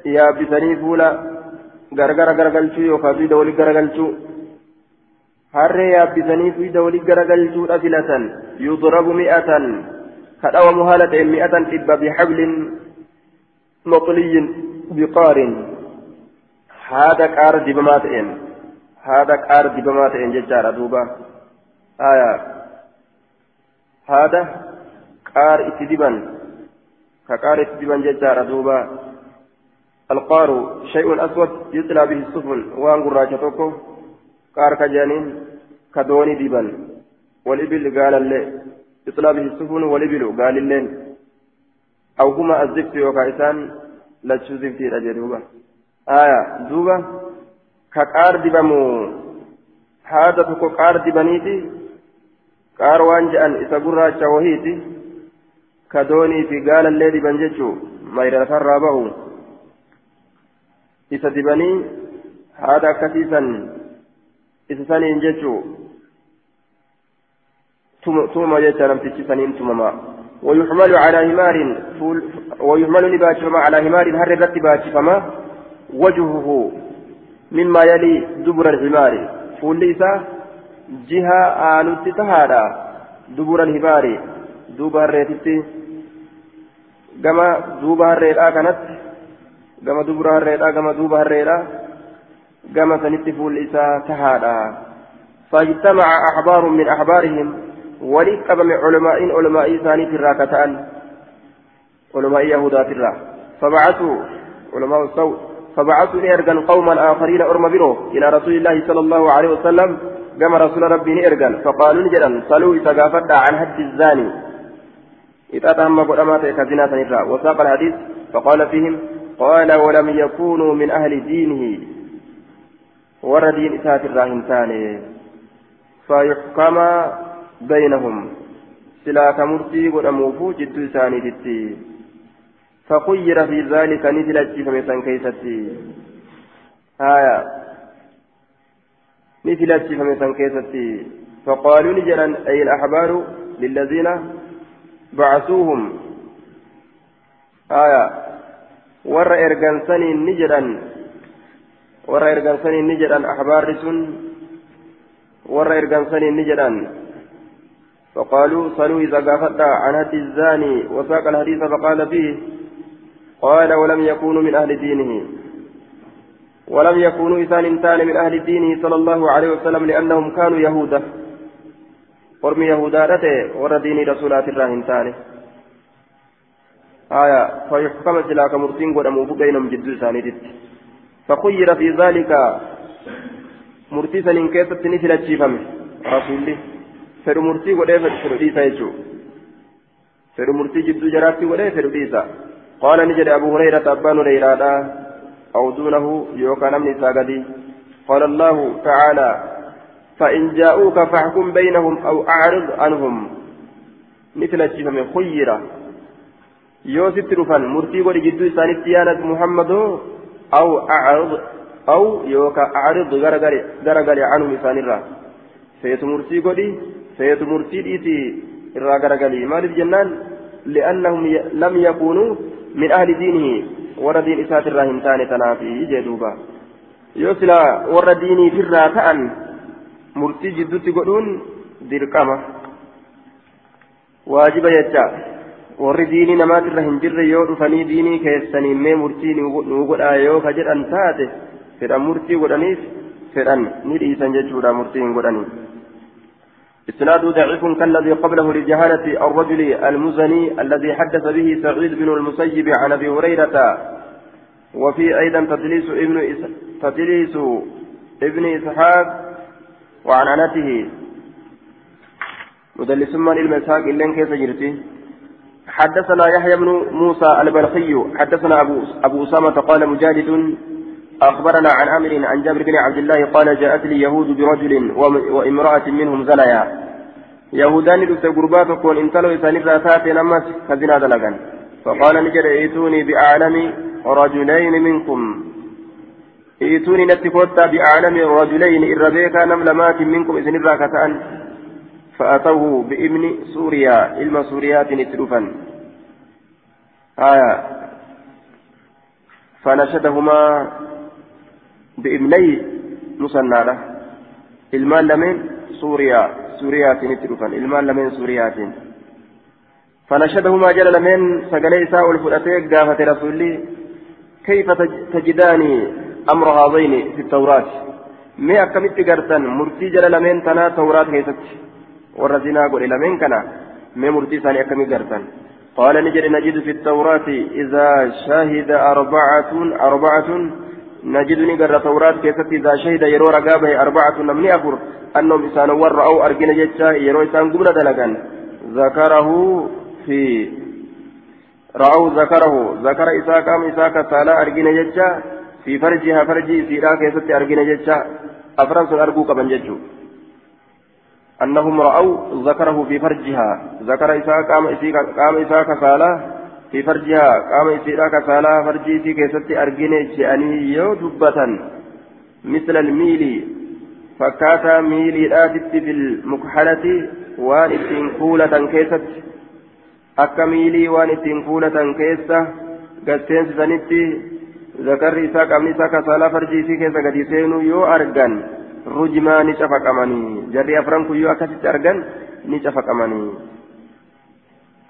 يا بسني فولا غرغر غرغلچو يوكا في دولي غرغلچو هر يا بسني في دولي غرغلچو أفلة يضرب مئة كدوا مهالة مئة إبا بحبل مطلي بقار هذا كار دبمات إن هذا كار دبمات إن ججارة دوبا آية هذا كار اتدبا ككار اتدبا ججارة دوبا القار شيء أسود يطلع به السفن وان قراجة توكو كار كجانين كدوني دبا والإبل قال اللي يطلع به السفن والإبل قال اللين أو هما الزفت وكايسان ziftiidha jedhuuba aya duuba ka qaar dibamu haada tokko qaar dibaniiti qaar waan je'an isa gurraacha wahiiti ka doonii fi gaalallee diban jechuu mayra lafarraa bahu isa dibanii haada akkasiisan isa tuma jecha namtichi saniin tumama ويحمل على همار ويحمل نباتشفما على همار هر الرت باتشفما وجهه مما يلي دبر الحمار فول ليسا جهة آلت تهادا. دبر الحمار دوبا الريتتي كما دوبا الريتا كانت. كما دبر الريتا كما دوبا الريتا كما سنت فول ليسا تهادا. فاجتمع أحبار من أحبارهم ولي قبم علماء علماء ثاني في الراكتان علماء يهودا الرا فبعثوا علماء الصوت فبعثوا لإرجل قوما آخرين أرم برو إلى رسول الله صلى الله عليه وسلم كما رسول ربي نئرجل فقالوا نجدا صلوا إتقافت عن حد الزاني إذا تهم قدامات كزنا سنرا وساق الحديث فقال فيهم قال ولم يكونوا من أهل دينه وردين إسات الراهنتان فيحكم بينهم. سلا كمرتي قدموفو جدو ثاني تتي فخير في ذلك نزلت فمسان كيستي آية. نزلت فمسان كيستي فقالوا نجرا أي الأحبار للذين بعثوهم. آية. ور إرغنسني نجرا ور إرغنسني نجرا أحبار سن ور إرغنسني نجرا فقالوا صلوا إذا قافت عن هد الزاني وساق الحديث فقال فيه قال ولم يكونوا من أهل دينه. ولم يكونوا إنسان تان من أهل دينه صلى الله عليه وسلم لأنهم كانوا يهودا ورمي يهودا رته ور دين رسولات الراهن تاني. آية فيحكم سلاك مرسين قد أموفو بينهم جدو ثاني فخير في ذلك مرتيسا إن نسل الشيفم رسول fedhu murtii godhee fedhu dhiisa jechuudha fedhu murtii jidduu jaraatti godhee fedhu dhiisa qaala ni jedhe abu hurayrata abbaan hureyraadha duunahu yookaan namni isaa gadi qaala allahu ta'aalaa فإن جاءوك فاحكم بينهم أو أعرض عنهم مثل الشفم خيرة يوسف ترفان مرتي ولي جدو سانت يانت محمد أو أعرض أو يوكا أعرض غرغري عنهم سانرا فيت مرتي ولي irraa garagalii maaliif jennaan li'annahum lam yakuunuu min ahli diinihi warra diin isaatirraa hin taane tanaafi jee duuba yoo silaa warra diiniitirraa ta'an murtii jidduutti godhuun dirqama waajiba jecha warri diinii namaatirra hin jirre yoo dhufanii diinii keessaniin mee murtii nuu godhaa yoo ka jedhan taate fedhan murtii godhaniif fedhan ni dhiisan jechuudha murtii hin godhanii إسناد ضعيف كالذي قبله لجهالة الرجل المزني الذي حدث به سعيد بن المسيب عن أبي هريرة. وفي أيضا تدليس ابن إس... تدليس ابن إسحاق وعن أنته مدلس من المساق إلا كيف جرتي؟ حدثنا يحيى بن موسى البلخي حدثنا أبو أبو أسامة قال مجاهد أخبرنا عن عامر عن جابر بن عبد الله قال جاءت لي يهود برجل وامرأة منهم زنيا يهودان دفت قربات كون انتلوا إسان الراتات نمس كزنا دلقا فقال نجد ائتوني بأعلم رجلين منكم. ائتوني نتكوتا بأعلم رجلين إربيكا نملمات منكم إذن الراكتان. فأتوه بإبن سوريا إلما سوريات نتلفا آية. فنشدهما بابني مسنادة ilmaan lameen suuriyaa suuriyaatiin itti dhufan ilmaan lameen suuriyaatiin فنشدهما جل لمن سقلي إساء الفلاتي قافة رسولي. كيف تجداني أمر هذين في التوراة؟ ما أكملت قرتن مرتي جل لمن تنا توراة كيست ورزنا قول لمن كنا؟ ما مرتي ثاني أكمل قرتن قال نجد نجد في التوراة إذا شهد أربعة أربعة نجدني قرر توراة كيست إذا شهد يرو رقابه أربعة نمني أفر أنهم إسان ور أو أرجن جتشا يرو إسان قبل دلقا ذكره في رأوا ذكره. ذكر إساء قام إساء كسالا أرجن جتشا في فرجها فرجي سيرا كيست أرجن جتشا أفرنس أرجوك من جتشو أنهم رأوا ذكره في فرجها. ذكر إساء قام إساء كسالا في فرجها قام يسيرا كسالا فرجي في كيستي أرجيني جاني يو دبة مثل الميل فكاتا ميلي آتت في المكحلة وان اتين كولة كيست akka miilii waan ittiin fuulatan keessa gasteensisanitti zakarri isaa qabni isaa kasaalaa farjiisii keessa gadi seenuu yoo argan rujmaa ni cafaqamanii jarri afran kun yoo akkasitti argan ni cafaqamanii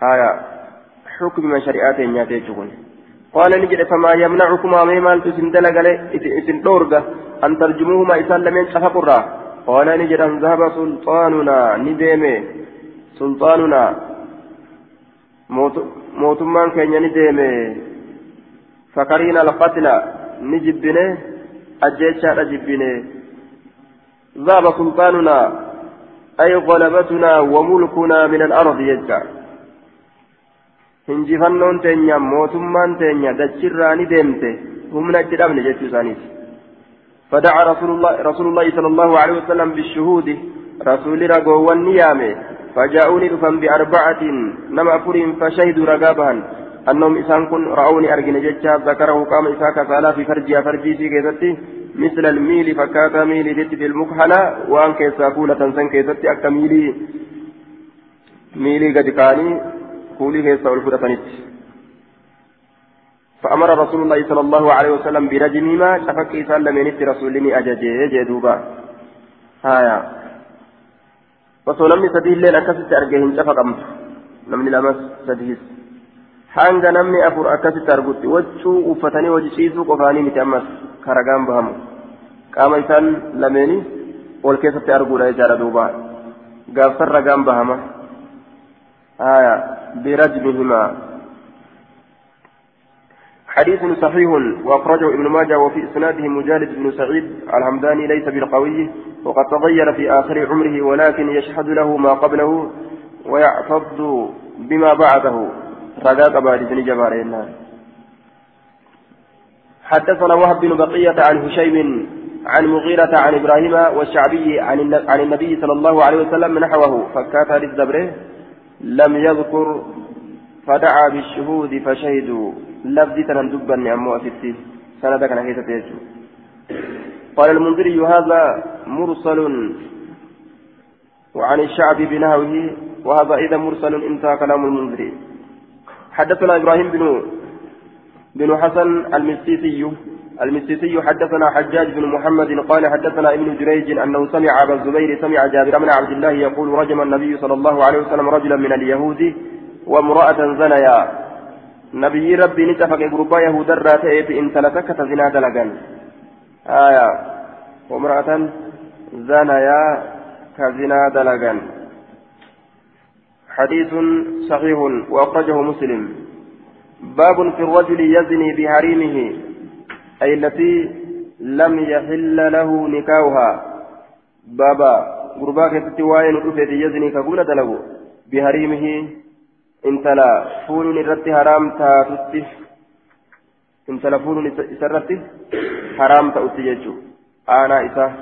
haya shari'aa teenyaa jechuun قال نجد فما يمنعكم أمي مال تسن دلقل إسن دورغا أن ترجموهما إسان لمن شفقرا قال نجد أن ذهب سلطاننا نديمي. سلطاننا mootummaan keenya ni deeme fakariina alqatla ni jibbine ajjechaadha jibbine ذهب سلطاننا. أي غلبتنا وملكنا من الأرض يجع hinjifannoon teenya mootummaan teenya dachirraa ni deemte humna itti dhabne jechuu isaaniiti. فدعا رسول الله رسول الله صلى الله عليه وسلم بالشهود رسول رجوان نيامه فجاءوني دفن بأربعة نما أفرهم فشهدوا رقابها أنهم إسان كن رأوني أرجن جتشا ذكره قام إساك سالا في فرجها فرجي في كيستي مثل الميل فكاتا ميل جت في المكحلة وأن كيسا كولة تنسن كيستي أكا ميلي ميلي قد كاني كولي كيسا والفودة فأمر رسول الله صلى الله عليه وسلم برجمهما شفك إسان لمن رسولني أججي جدوبا هايا sadii illeen akkasitti arge hin cafa qabdu namni lamas sadiis hanga namni afur akkasitti argutti waccuu uffatanii hojii ciisuu qofaanii miti ammas karagaan bahamu qaama isaan lameeni ol keessatti arguudha jechaadha duuba gaafsan ragaan bahama haya birajmihimaa حديث صحيح وأخرجه ابن ماجه وفي إسناده مجالد بن سعيد الحمداني ليس بالقوي وقد تغير في آخر عمره ولكن يشهد له ما قبله ويعتض بما بعده. رقاق بارد جبارين حدثنا وهب بن بقية عن هشيم عن مغيرة عن إبراهيم والشعبي عن النبي صلى الله عليه وسلم نحوه. فكات للزبره لم يذكر فدعا بالشهود فشهدوا. لفظي دبني أمو أفتي سندك أنا كيف قال المنذري هذا مرسل وعن الشعب بنهوه وهذا إذا مرسل انتهى كلام المنذري. حدثنا إبراهيم بن بن حسن المسيسي. المسيسي حدثنا حجاج بن محمد قال حدثنا ابن جريج أنه سمع أبا الزبير سمع جابر بن عبد الله يقول رجم النبي صلى الله عليه وسلم رجلا من اليهود وامرأة زنيا. نبي ربي نتفق غربا يهود الراتئ إن تلتك تزنا دلقا آية. وامرأة زنيا كزنا دلقا حديث صحيح. وأخرجه مسلم. باب في الرجل يزني بحريمه. أي التي لم يحل له نكاحها. بابا غربا كتتي وين يزني كقول دلقوا بحريمه intala fuuluun irratti haraam taatutti intala fuuluun isarratti haraam ta'utti jechuudha aanaa isaa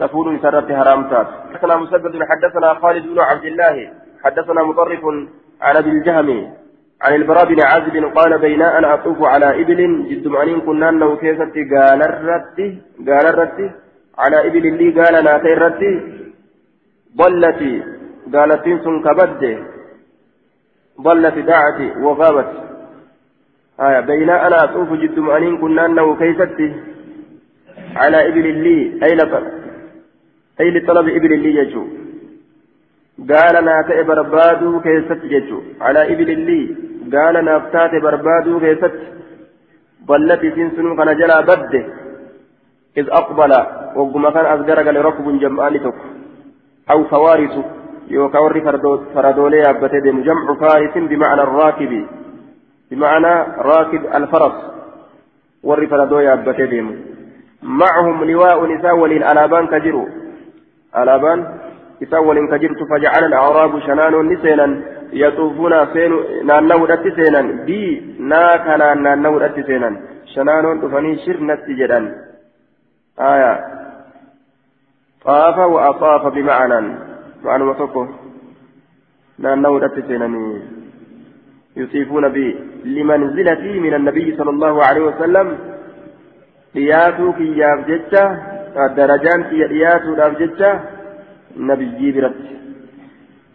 تفول سرت حرام تات حدثنا مسدد حدثنا خالد بن عبد الله. حدثنا مطرف عن أبي الجهم. عن البراء بن عازب قال بين أنا أطوف على إبل جد معنين كنا انه كيست قال الرت قال الرت على إبل لي قال ناتي الرت ضلتي قالت سن كبد ضلت داعتي وغابت. آية بين أنا أطوف جد مؤنين كنا أنه كيستي على إبل لي أي لطلب أي لطلب إبل لي يجو. قال ناتئ بربادو كيست يجو. على إبل لي قال نافتات بربادو كيست ضلت سنسن كان جلا بد إذ أقبل وقم كان أصدرك لركب جمعان أو فوارس يوكا وري فردولي ديم جمع فارس بمعنى الراكب بمعنى راكب الفرس وري فردولي ديم معهم لواء نساء ولين ألابان كجروا ألابان نساء ولين كجرت فجعل الأعراب شنان نسينا يطوفون سين نانو سينا بي ناكنا نانو سينا شنان دفني شرنت جدا آية. طاف وأطاف بمعنى. معنى tokko naanna'uu dhatti seenanii يصيفون لمنزلتي من النبي صلى الله عليه وسلم. dhiyaatuu kiyyaaf jecha darajaan kiyya dhiyaatuu dhaaf jecha nabiyyi biratti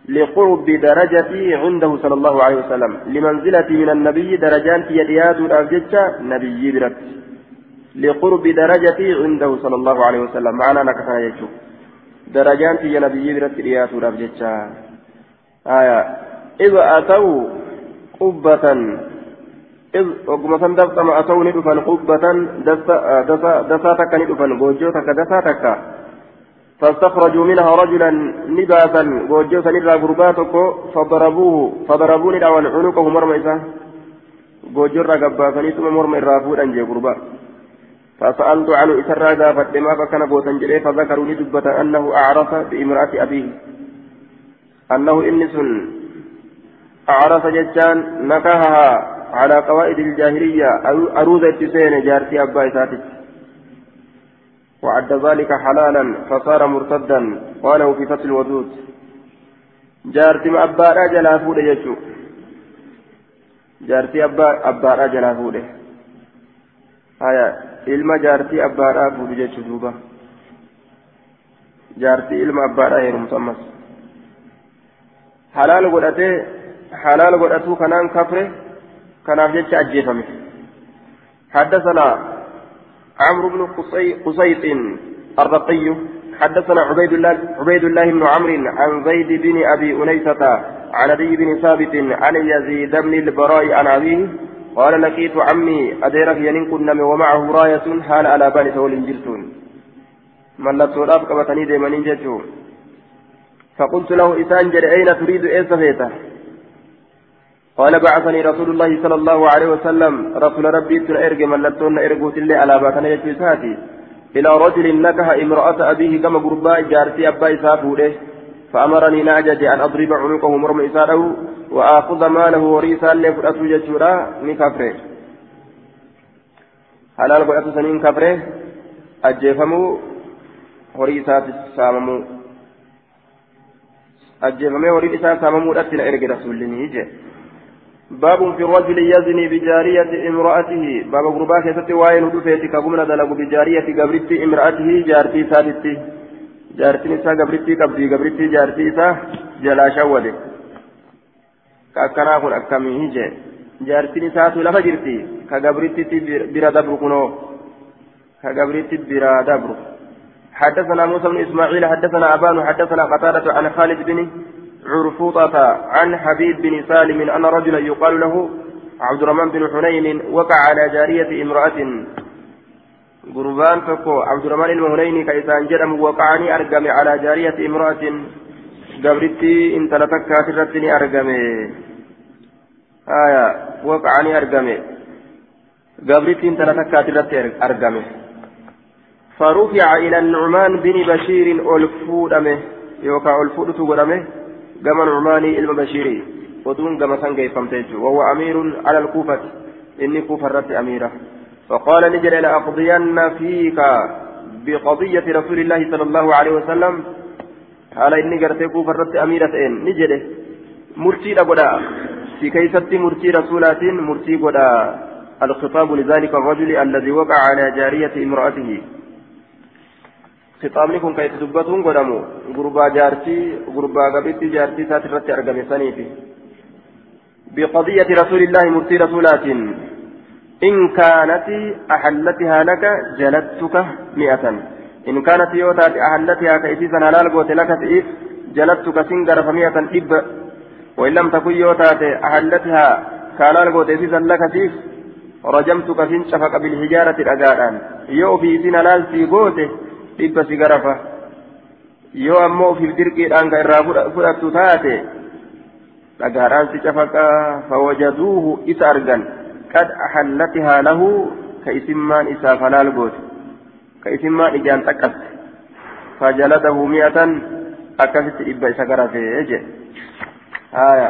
لقرب درجتي عنده صلى الله عليه وسلم. لمنزلتي من النبي درجات يديات الأبجدة نبي برت لقرب درجتي عنده صلى الله عليه وسلم. معنا نكفنا يجو. درجات يا نبي برت يديات الأبجدة آية. إذا أتوا قبة. إذ وقم سندفت ما أتوا ندفن قبة. دسا دسا دسا تك ندفن. بوجو تك دسا تك فاستخرجوا منها رجلا نباتا وجوسا نرى غرباتك فضربوه فضربوني دعوان عنقه مرمى وجر قباتني ثم مرمى الرافود أنجي غربا. فسألت عنه إسرى قافت لما فكان بوسا جريه فذكروا لي دبة أنه أعرف بإمرأة أبيه. أنه إنس أعرف ججان نكهها على قواعد الجاهلية أروذة سين جارتي أبا إساتك وعد ذلك حلالا فصار مرتدا قاله في فتح الودود جارتي ما أبا راجل أفود يجو جارتي أبا أبا راجل أفود آية ilma jaartii abbaadhaa fuudhu jechuun duuba jaartii ilma abbaadhaa heerumtu ammas halaal godhatee halaal godhatuu kanaan kafre kanaaf jecha ajjeefame حدثنا عمرو بن قصيط الرقي. حدثنا عبيد الله عبيد الله بن عمرو عن زيد بن أبي أنيسة عن أبي بن ثابت عن يزيد بن البراء عن أبيه. قال لقيت عمي اديرك ينين كنا ومعه راية حال على بال سول جلتون. ملت وداف قبتني ديمانين جتو فقلت له إسان جل أين تريد إيه سفيته قال بعثني رسول الله صلى الله عليه وسلم رسول ربي تن ارج ملتون ارجوت اللي على باتنا يجلساتي إلى رجل نكح امرأة أبيه كما قربا جارتي أبا اسافوده فأمرني نعجج أن أضرب عنقه مرم إساده وآخذ ماله وريسا اللي فرأته ججورا نكفره. حلال قلت سنين كفره. اجفمو وريسات ساممو. اجفمو وريسات ساممو اتنا ارج رسول الله باب في الرجل يزني بجارية امرأته. باب غربا كيست وين ودفيت كقمنا دلق بجارية قبرت امرأته جارتي ثابتي جارتي نساء قبرتي قبدي قبرتي جارتي سا جلا شوله كأكنا كن هجي جارتي نساء لفا جرتي. كقبرتي برا دبر كنو. كقبرتي برا دبر حدثنا موسى بن إسماعيل حدثنا أبان حدثنا قتادة عن خالد بن عرفوطة عن حبيب بن سالم أن رجلا يقال له عبد الرحمن بن حنين وقع على جارية امرأة. قربان فكو عبد الرحمن المهنين كيسان جرم وقعني أرقم على جارية امرأة. قبرتي انت لتكا ترتني أرقم. آية وقعني أرقم. قبرتي انت لتكا ترتني أرقم. فرفع إلى النعمان بن بشير ألفودمه يوكا ألفودة قدمه كما نعماني علم بشيري ودون كما سنجي فمتج وهو أمير على الكوفة إني كوفة رت أميرة فقال نجل لأقضين فيك بقضية رسول الله صلى الله عليه وسلم قال إني قرت كوفة رت أميرة إن نجل مرتي لقدا في كيست مرتي رسولات مرتي قدا الخطاب لذلك الرجل الذي وقع على جارية امرأته kitaabni kun kan itti dubbatuun godhamu gurbaa jaartii gurbaa gabitti jaartii isaati irratti argame saniifi بقضية رسول الله مرتي رسولات إن كانت أحلتها لك جلدتك مئة إن كانت يوتات أحلتها كإسيسا هلال قوت لك تئيف جلدتك سنجر فمئة إب وإن لم تكن يوتات أحلتها كهلال قوت إسيسا لك تئيف رجمتك سنشفق بالحجارة الأجاران يو في سن هلال في قوته dhibba si garafa yoo ammoo ofiif dirqiidhaan ka irraa fudhattu taate dhagaadhaan si cafaqaa fawajaduuhu isa argan qad ahallatihaa lahu ka isimmaan isaaf halaal goote ka isimmaan ijaan xaqqaste fajaladahu mi'atan akkasitti dhibba isa garafee jedhe haya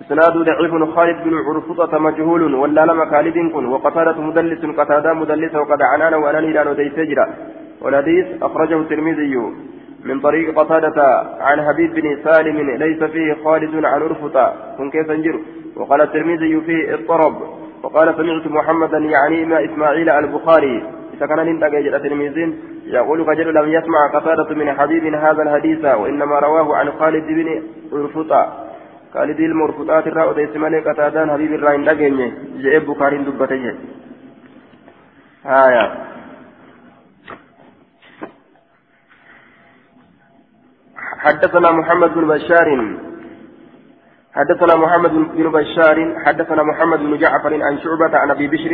إسناد ضعيف خالد بن عرفطة مجهول ولا لما خالد كن وقتادة مدلس قتادة مدلس وقد عنان وأنا نيران وديسجرا والحديث أخرجه الترمذي من طريق قتادة عن حبيب بن سالم ليس فيه خالد عن أرفطة كن كيف انجر؟ وقال الترمذي فيه اضطرب. وقال سمعت محمدا يعني ما إسماعيل البخاري. إذا كان ننتقى الترمذي يقول فجر لم يسمع قتادة من حبيب هذا الحديث وإنما رواه عن خالد بن عرفطة خالد المرفطات الرا أديس مالك قتادان حبيب الراين لقيني جاء بخاري دبتي آية. حدثنا محمد بن بشار. حدثنا محمد بن بشار. حدثنا محمد بن جعفر عن شعبة عن أبي بشر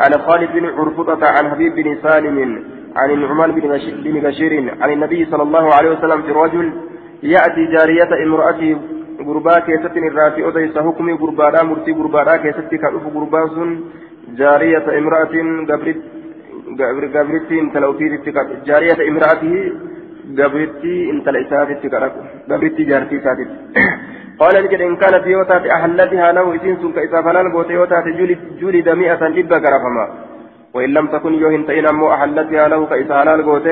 عن خالد بن عرفطة عن حبيب بن سالم عن النعمان بن بشير عن النبي صلى الله عليه وسلم في رجل يأتي جارية امرأته غربا كيست الراتي أديس حكم غربا مرتي غربا كيست كألف غربا جارية امرأة قبرت قبرتي انتلوتي جارية امرأته قبرتي انتلئساتي قبرتي جارتي ساتي قال نجد إن كانت يوتات أهلتها له إسين سنك إذا فلان قوت يوتات جلد مئة إبا قرفما وإن لم تكن يوهن تئن أمو أهلتها له كإذا حلال قوت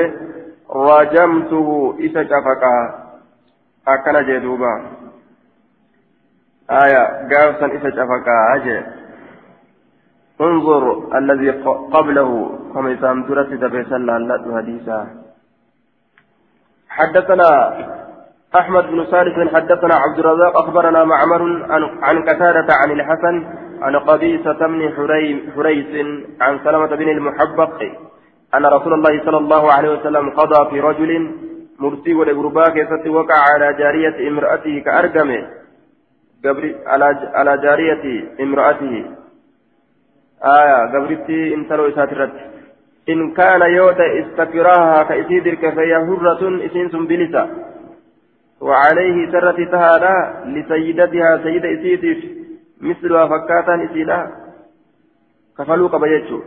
رجمته إسا شفقا أكنا جدوبا آية قافسا إسا شفقا أجي انظر الذي قبله كما يسام درس دبيسا لالات حديثا حدثنا أحمد بن صالح حدثنا عبد الرزاق أخبرنا معمر عن قتادة عن الحسن عن قبيصة بن حريس عن سلمة بن المحبق أن رسول الله صلى الله عليه وسلم قضى في رجل مرسي ولغرباء كيست وقع على جارية امرأته كأرقم على جارية امرأته. آية قبرتي انتلو إساترت. إن كان يوتا استكراها كإسيدر كفيا هرة إسين سنبلسة. وعليه سرت تهادا لسيدتها سيدة إسيتف مثلها فكاتا إسيلا. كفلوا قبيتشو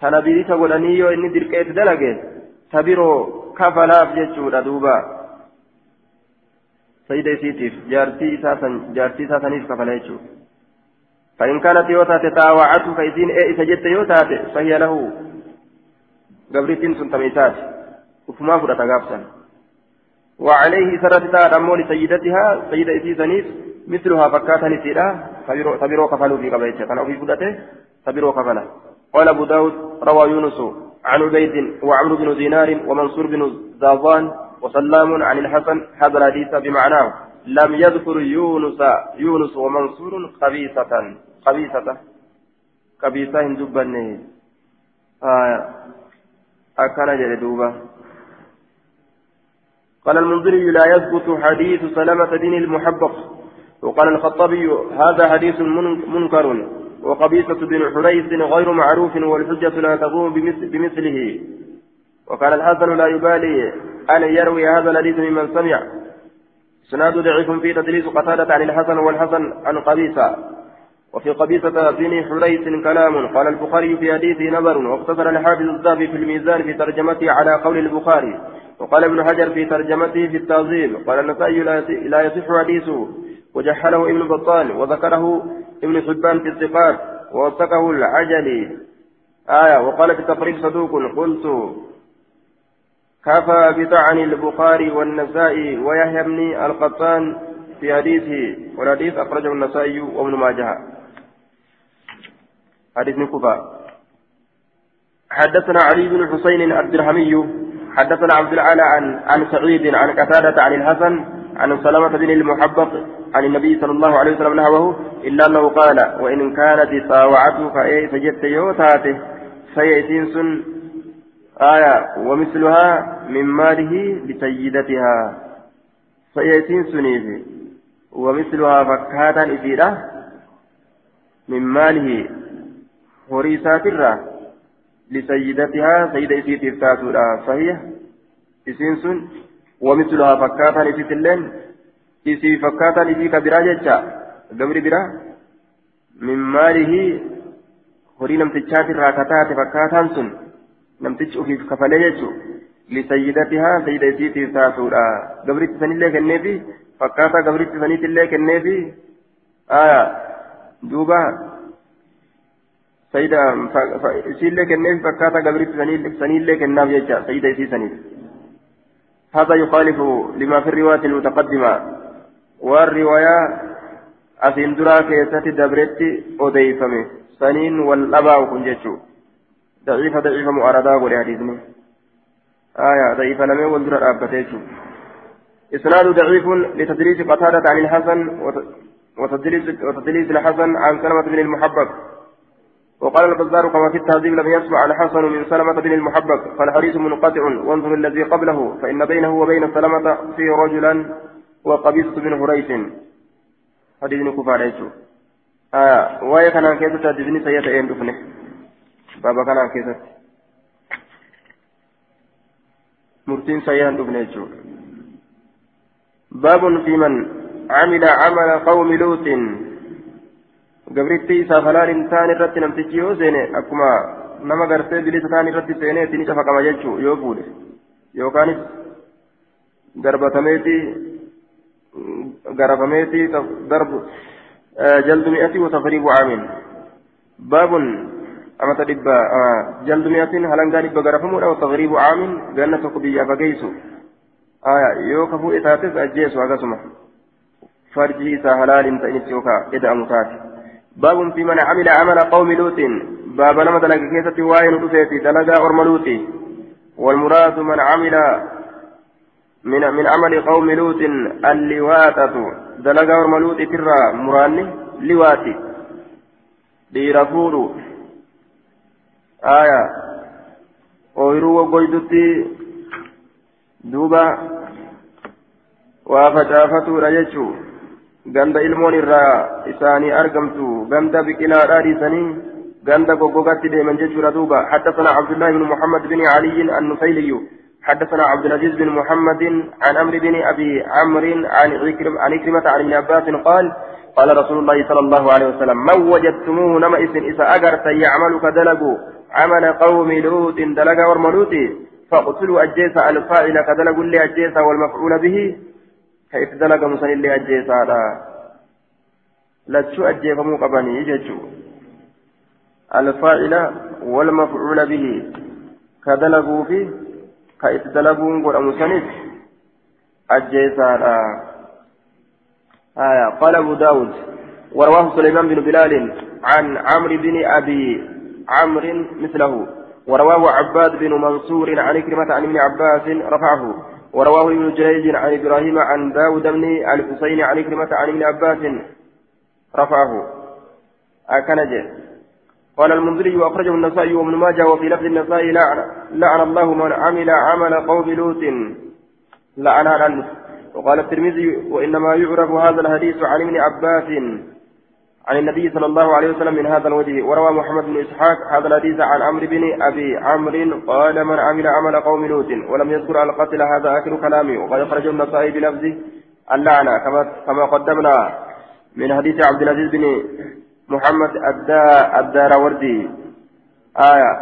تنبيري تقولني إني دركيت دلقيت تبيرو كفلاف جتشو دوبا سيدة إسيتف جارتي إساسا جارتي إساسا كفلا فإن كانت يوتات تاوعته فإذن إيه إسجدت يوتات فهي له. قبرتين سنتميتات وفما فرأت قابسا وعليه سرت أمو لسيدتها سيدة إسيسانيس مثلها فكاتا نسيرا تبيرو كفلوا في قبيتها كان في فدته تبيرو كفلا قال أبو داود روى يونس عن عبيد وعمرو بن دينار ومنصور بن زاظان وسلام عن الحسن هذا الحديث بمعناه لم يذكر يونس يونس ومنصور خبيثة خبيثة خبيثة هندبني آه أكان جلدوبة. قال المنذري لا يثبت حديث سلمة بن المحبق وقال الخطابي هذا حديث منكر. وقبيصة بن حريث غير معروف والحجة لا تقوم بمثله. وقال الحسن لا يبالي أن يروي هذا الحديث ممن سمع. سناد ضعيف في تدريس قتادة عن الحسن والحسن عن قبيصة. وفي قبيصة بن حريث كلام. قال البخاري في حديثه نظر واقتصر الحافظ الذهبي في الميزان في ترجمته على قول البخاري. وقال ابن حجر في ترجمته في التعظيم. قال النسائي لا يصح حديثه. وجحله ابن بطال. وذكره ابن حبان في الثقات. ووثقه العجلي آية. وقال في التقريب صدوق. قلت كفى بطعن البخاري والنسائي ويحيى بن القطان في حديثه. والحديث أخرجه النسائي وابن ماجه. حديث كفى حدثنا علي بن حسين الدرهمي حدثنا عبد العالى عن عن سعيد عن قتادة عن الحسن عن سلامة بن المحبط عن النبي صلى الله عليه وسلم نحوه إلا أنه قال وإن كانت طاوعته فإيه فجدت يوتاته فيأتين سن آية ومثلها من ماله لسيدتها فيأتين سنيف ومثلها فكاتا إفيرة من ماله هريسات الرّ لسيدتها سيدة إسيت إفتاتها فهي إسين سن ومثلها فكاتا إسيت اللين إسي فكاتا إسي كبيرا جتشا قبر برا من ماله horii namtichaati irraa kataate fakkaataan sun namtichi ofiif kafalee jechuun lisayyidatihaa sayida isiitiif taatuudha gabritti sanillee kenneefi fakkaataa gabritti saniitillee kenneefi duuba سيدة سيلة كنيف فكاتا قبرت سنيلة كناف يجا سيدة يسي سنيل. هذا يخالف لما في الرواية المتقدمة. والرواية أسين درا كيسات دبرت أضيفمه سنين والأباء كنجتشو ضعيفة ضعيفة مؤردا ولحديثني آية ضعيفة لمن والدرا أبتيتشو إسناد ضعيف لتدريس قتادة عن الحسن وتدريس وتدريس الحسن عن سلمة بن المحبب. وقال البزار كما في التهذيب لم يسمع الحسن من سلمة بن المحبب. فالحديث منقطع وانظر الذي قبله فإن بينه وبين سلمة في رجلا وقبيصة بن هريث. حديث كفار آه وهي كان كيسة تدبني سيئة أين دفنه بابا كان كيسة. مرتين سيئة دفنه باب في من عمل عمل قوم لوط. Gabriitti isaaf halaalin ta'an irratti namtichi yoo seene akkuma nama gartee bilisa ta'an irratti seenee itti ni cafaqama jechuu yoo fuudhe yookaanis darbatameeti garafameeti darbu jaldu mi'ati wa tafriibu aamin baabun amata dhibba jaldu mi'atin halangaa dhibba garafamuudha wa tafriibu aamin ganna tokko biyyaa fageessu yoo ka fuudhe taates ajjeesu akkasuma farji isaa halaalin ta'initti yookaan eda'amu taate باب في من عمل عمل قوم لوط. باب لما دلق كيسة واين رفيتي دلقا أرم والمراد من عمل من من عمل قوم لوط اللواتة دلقا أرم لوطي ترى مراني لواتي aya ooyiruu waggoydutti duuba waa facaafatuudha jechuu ganda ilmoon irraa isaanii argamtu ganda biqilaadhaa dhiisanii ganda goggogatti deeman jechuudha duuba. حدثنا عبد الله بن محمد بن علي النفيلي حدثنا عبد العزيز بن محمد عن عمرو بن ابي عمرو عن عن عكرمة عن ابن عباس قال قال رسول الله صلى الله عليه وسلم من وجدتموه نما اسم إذا أجرت يعمل كدلقوا عمل قوم لوط دلق ورملوط فاقتلوا الجيس الفاعل كدلقوا اللي الجيس والمفعول به كيف دلق مسن اللي أجيسا لتشو أجيفمو قبني يجتشو الفاعل والمفعول به كدلقوا فيه كيف دلقوا قل مسنف أجيسا آية قال أبو داود ورواه سليمان بن بلال عن عمرو بن أبي عمرو مثله ورواه عباد بن منصور عن كلمة عن ابن عباس رفعه ورواه ابن جريج عن إبراهيم عن داود بن الحسين عن كلمة عن ابن عباس. رفعه. أكنج قال المنذري وأخرجه النسائي وابن ماجه وفي لفظ النسائي لعن, لعن الله من عمل عمل قوم لوط. لعن عنه وقال الترمذي وإنما يعرف هذا الحديث عن ابن عباس. عن النبي صلى الله عليه وسلم من هذا الوجه وروى محمد بن إسحاق هذا الحديث عن عمرو بن أبي عمرو قال من عمل عمل قوم لوط ولم يذكر القتل هذا آخر كلامي وقد أخرجه النسائي بلفظ اللعنة كما كما قدمنا من حديث عبد العزيز بن محمد الدار وردي آية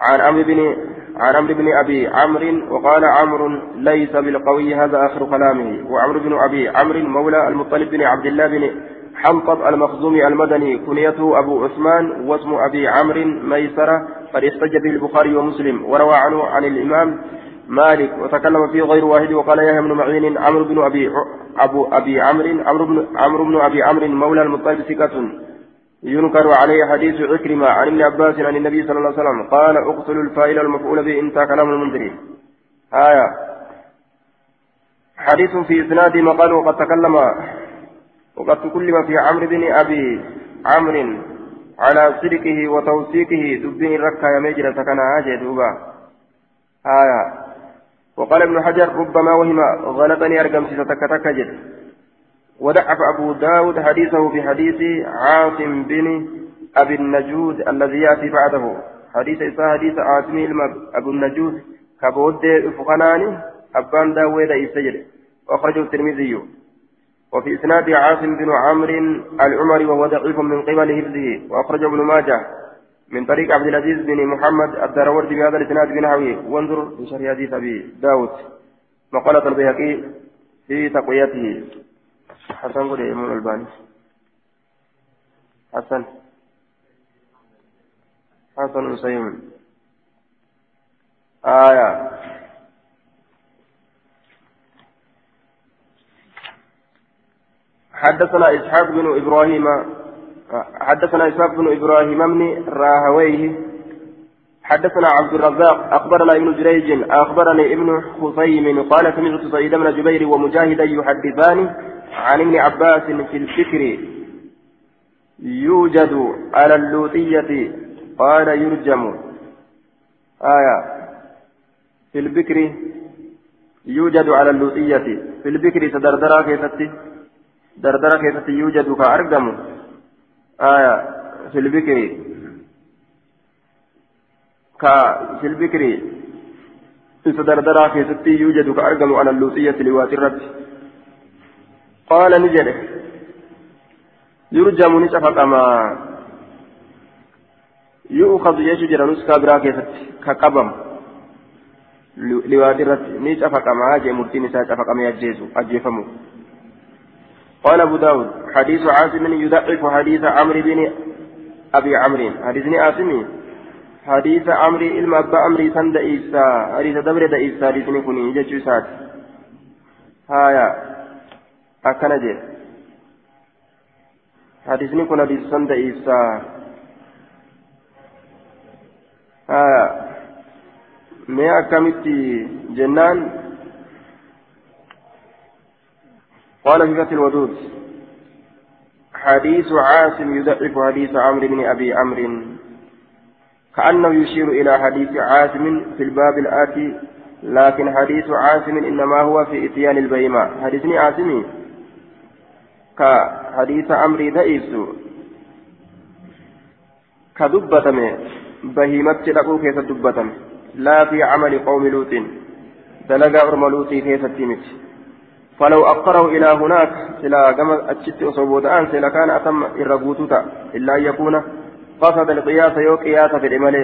عن عمرو بن عن عمرو بن أبي عمرو وقال عمرو ليس بالقوي هذا آخر كلامه وعمرو بن أبي عمرو مولى المطلب بن عبد الله بن حنطب المخزومي المدني كنيته أبو عثمان واسم أبي عمرو ميسرة قد احتج به البخاري ومسلم وروى عنه عن الإمام مالك وتكلم فيه غير واحد وقال يحيى بن معين عمرو بن أبي أبو أبي عمرو عمرو بن عمرو بن أبي عمرو مولى المطلب ثقة. ينكر عليه حديث عكرمة عن ابن عباس عن النبي صلى الله عليه وسلم قال اقتلوا الفاعل المفعول به انت كلام المنذرين. آية. حديث في إسناد مقال وقد تكلم وقد تكلم في عمرو بن أبي عمرو على صدقه وتوثيقه دبين الركا يمجر سكن عاجي دوبا. آية. وقال ابن حجر ربما وهم غلطني أرقم ستك جد. ودعف أبو داود حديثه في حديث عاصم بن أبي النجود الذي يأتي بعده. حديث إساء حديث عاصم أبو النجود. كبود فقناني أبان داود إسجد وأخرجه الترمذي. وفي إسناد عاصم بن عمرو العمري وهو ضعيف من قبل حفظه وأخرج ابن ماجه من طريق عبد العزيز بن محمد الدروردي بهذا الإسناد بنحوه. وانظر في شرح حديث أبي داود مقالة البيهقي في تقويته. حسن قل إمام الباني. حسن. حسن سيم. آية. حدثنا إسحاق بن إبراهيم حدثنا إسحاق بن إبراهيم بن راهويه حدثنا عبد الرزاق أخبرنا ابن جريج أخبرني ابن خصيم قال سمعت سعيد بن جبير ومجاهدا يحدثان عن ابن عباس في الفكر. يوجد على اللوطية قال يرجم. آية. في البكر يوجد على اللوطية. في البكر تدردرا كيفتي. دردرا كيفتي يوجد كأرقم آية في البكر كا في البكر تدردرا كيفتي يوجد كأرقم على اللوطية لواترة قال نجده يرجم نشفق ما يؤخذ يشجر نسكا برا كيفتي كقبم irratti ni cafaqamaa jee murtiin isaa cafaqamee ajjeesu ajjeefamu. قال أبو داود حديث عاصم يضعف حديث عمرو بن أبي عمرو. حديثني عاصمي حديث عمرو إلما أبا عمرو سند إيسا حديث دبر إيسا حديثني كوني جتشو سات هايا أكنا جي. حديثني كون حديث سند إيسا. هايا mee akkamitti jennaan قال في فتح الودود حديث عاصم يضعف حديث عمرو بن أبي عمرو كأنه يشير إلى حديث عاصم في الباب الآتي لكن حديث عاصم إنما هو في إتيان البهيمه حديثني عاصمي كحديث عمرو ضعيف كدبتمه بهيمة تدقوا كيف دبتمه لا في عمل قوم لوط دلقا أرم لوط كيف التمت فلو أقره إلى هناك سلا كما أتشت أصوبوت أن سلا كان أتم إرغوتوتا إلا أن يكون قصد القياس يو قياس في العمل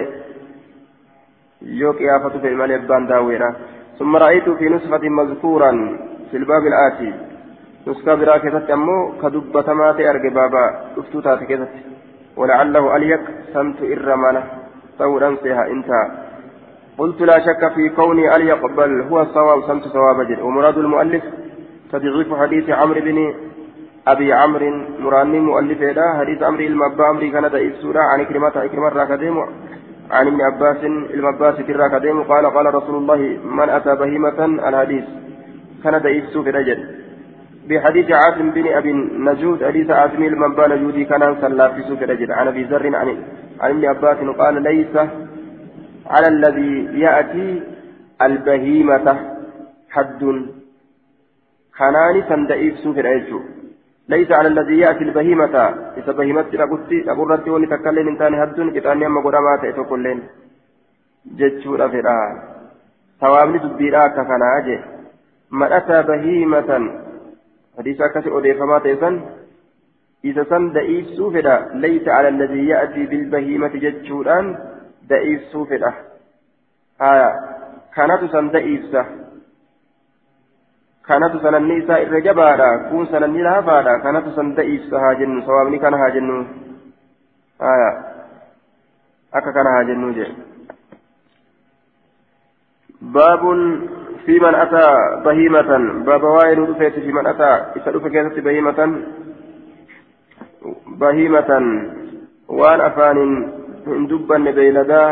يو قيافة في العمل بان داويرا ثم رأيت في نسخة مذكورا في الباب الآتي. نسخة براكزة أمو كدبة مات أرقى بابا أفتوتا كذا ولعله أليك سمت إرمانة ثورا سيها انتهى قلت لا شك في كوني أن يقبل هو الصواب سمت صواب جد. ومراد المؤلف تضعيف حديث عمرو بن أبي عمرو مراني مؤلف هذا حديث عمرو المبا عمرو كان سورة عن كلمة كلمة راكديم عن ابن عباس المباس الراكديم قال قال رسول الله من أتى بهيمة الحديث. كان ضعيف سوف رجل. بحديث عاصم بن أبي النجود حديث عاصم المبا نجودي كان صلى في سوف رجل. عن أبي ذر عن ابن عباس قال ليس على الذي يأتي البهيمة حد. خناني سندئيف سوفر أيجو ليس على الذي يأتي البهيمة إذا بهيمة لقلتي لقلتي وني تكلم إنتاني حد كتاني أما قدامات إتوكلين جتشو رفرا ثوابني تدبيرا كفنا أجي من أتى بهيمة حديث أكثر أضيفما تيسن إذا سندئيف سوفر ليس على الذي يأتي بالبهيمة جتشوران da'iifsuu fedha. Haya kanatu san da'iifsa kanatu sananni isaa irra jabaadha kun sananni laafaadha kanatu san da'iifsa haa jennu sawaabni kana haa jennu haya akka kana haa jennu jee باب في من أتى بهيمة باب وائل رفيت في من أتى إذا رفيت بهيمة بهيمة وان أفان hin dubbanne beeyladaa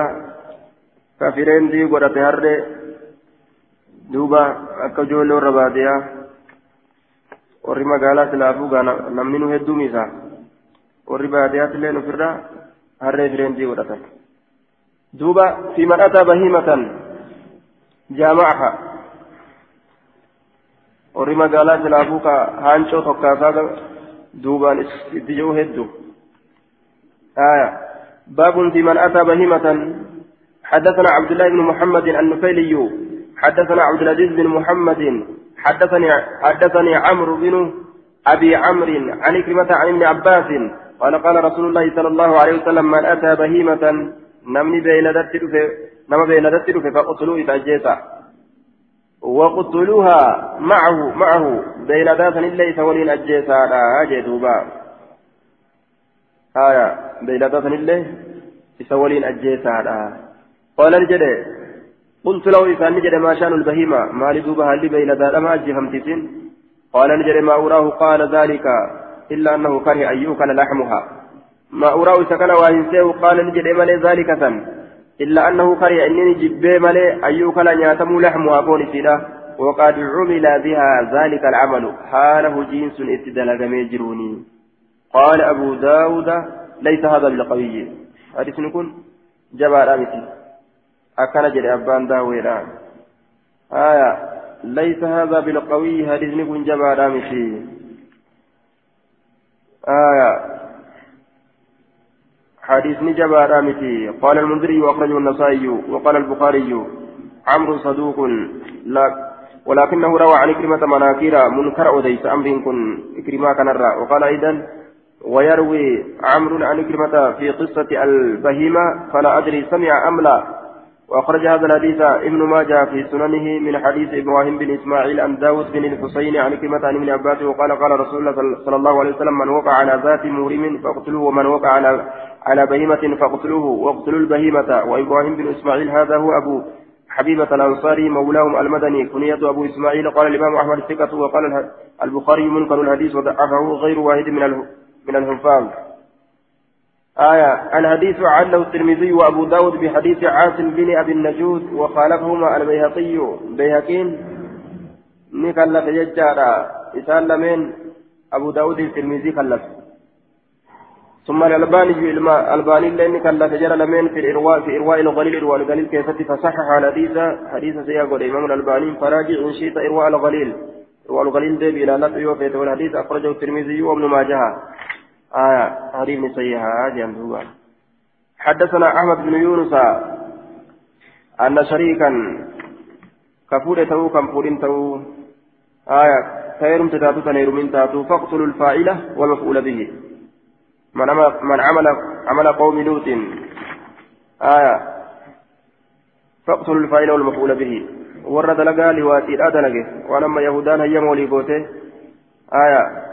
ka fireendii godhate harre duuba akka ijoollee warra baadiyyaa warri magaalaa silaafuu gaa namni nu hedduun isaa warri baadiyyaas illee ofirraa harree fireendii godhatan duuba fi madhataa bahimatan jaama'aha warri magaalaa silaafuu ka haancoo tokkaasaa duubaan itti jiru hedduu aayaa باب في من حدثنا عبد الله بن محمد النفيلي حدثنا عبد العزيز بن محمد حدثني حدثني عمرو بن أبي عمرو عن كلمة عن ابن عباس قال قال رسول الله صلى الله عليه وسلم من أتى بهيمة نمني بيلدت نما بيلدت فقتلوا إذا جيتا وقتلوها معه معه بيلدات ليس ولين أجيسا لا أجدوبا آية بيلاتة الله إسولين أجيسا قال نجد قلت له إسان نجد ما شأن البهيمة ما لدوبها اللي بيلاتة ما أجيهم تسين قال نجد ما أراه قال ذلك إلا أنه كره أن يؤكل لحمها. ما أراه سكن وإنسيه قال نجد ما ذلك سن إلا أنه كره أنني جبه ملي أيوك لا ياتم لحمها كون وقد عمل بها ذلك العمل. حاله جنس اتدلق ميجروني. قال أبو داود ليس هذا بالقوي. حديث نكون جبار أمتي أكن جري أبان داويرا. آية ليس هذا بالقوي حديث نكون جبار أمتي آية حديث نجبا رامتي قال المنذري وأخرجه النسائي وقال البخاري عمرو صدوق لا ولكنه روى عن كلمة مناكير منكر أديس أمر كن إكرما كان وقال أيضا ويروي عمرو عن كلمة في قصة البهيمة فلا أدري سمع أم لا. وأخرج هذا الحديث ابن ماجه في سننه من حديث إبراهيم بن إسماعيل عن داود بن الحسين عن كلمة عن ابن عباس وقال قال رسول الله صلى الله عليه وسلم من وقع على ذات مورم فاقتلوه ومن وقع على على بهيمة فاقتلوه واقتلوا البهيمة. وإبراهيم بن إسماعيل هذا هو أبو حبيبة الأنصاري مولاهم المدني كنية أبو إسماعيل. قال الإمام أحمد الثقة وقال البخاري منكر الحديث وضعفه غير واحد من من الحفاظ. آية الحديث عنه الترمذي وأبو داود بحديث عاصم بن أبي النجود وخالفهما البيهقي. بيهقين نكلف يجارا. إسان لمن؟ أبو داود الترمذي كلف. ثم الألباني الألباني لأن كلف جرى لمن؟ في الإرواء في إرواء الغليل إرواء الغليل كيف فصحح الحديث؟ حديث سيقول الإمام الألباني فراجع إن شئت إرواء الغليل. إرواء الغليل ده بلا لفظ وفيت والحديث أخرجه الترمذي وابن ماجه. آية صحيحة جنبه حدثنا أحمد بن يونس أن شريكا كفور تو كم تو آية خير تتاتو تنير تاتو فاقتلوا الفاعلة والمفعول به. من عمل من عمل عمل قوم لوط. آية فاقتلوا الفاعل والمفعول به. ورد لقى لواتي لا دلقه ولما يهودان هيم ولي آية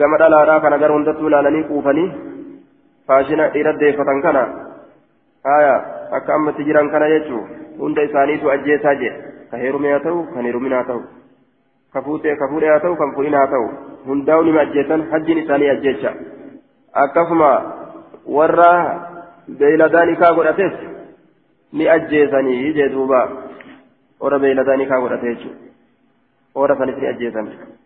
gama dhalaadhaa kana gara hundattuu ilaalanii quufanii faashina dhiira deeffatan kana haya akka ammatti jiran kana jechuun hunda isaaniitu ajjeesaa jedhe ka heerume haa ta'u kan heerumin haa ta'u ka fuutee ka fuudhee haa ta'u kan fuudhin haa ta'u hundaa'u nima ajjeesan hajjiin isaanii ajjeecha akkasuma warra beeyladaan ikaa godhates ni ajjeesanii jee duuba warra beeyladaan ikaa godhate jechuudha warra sanis ni.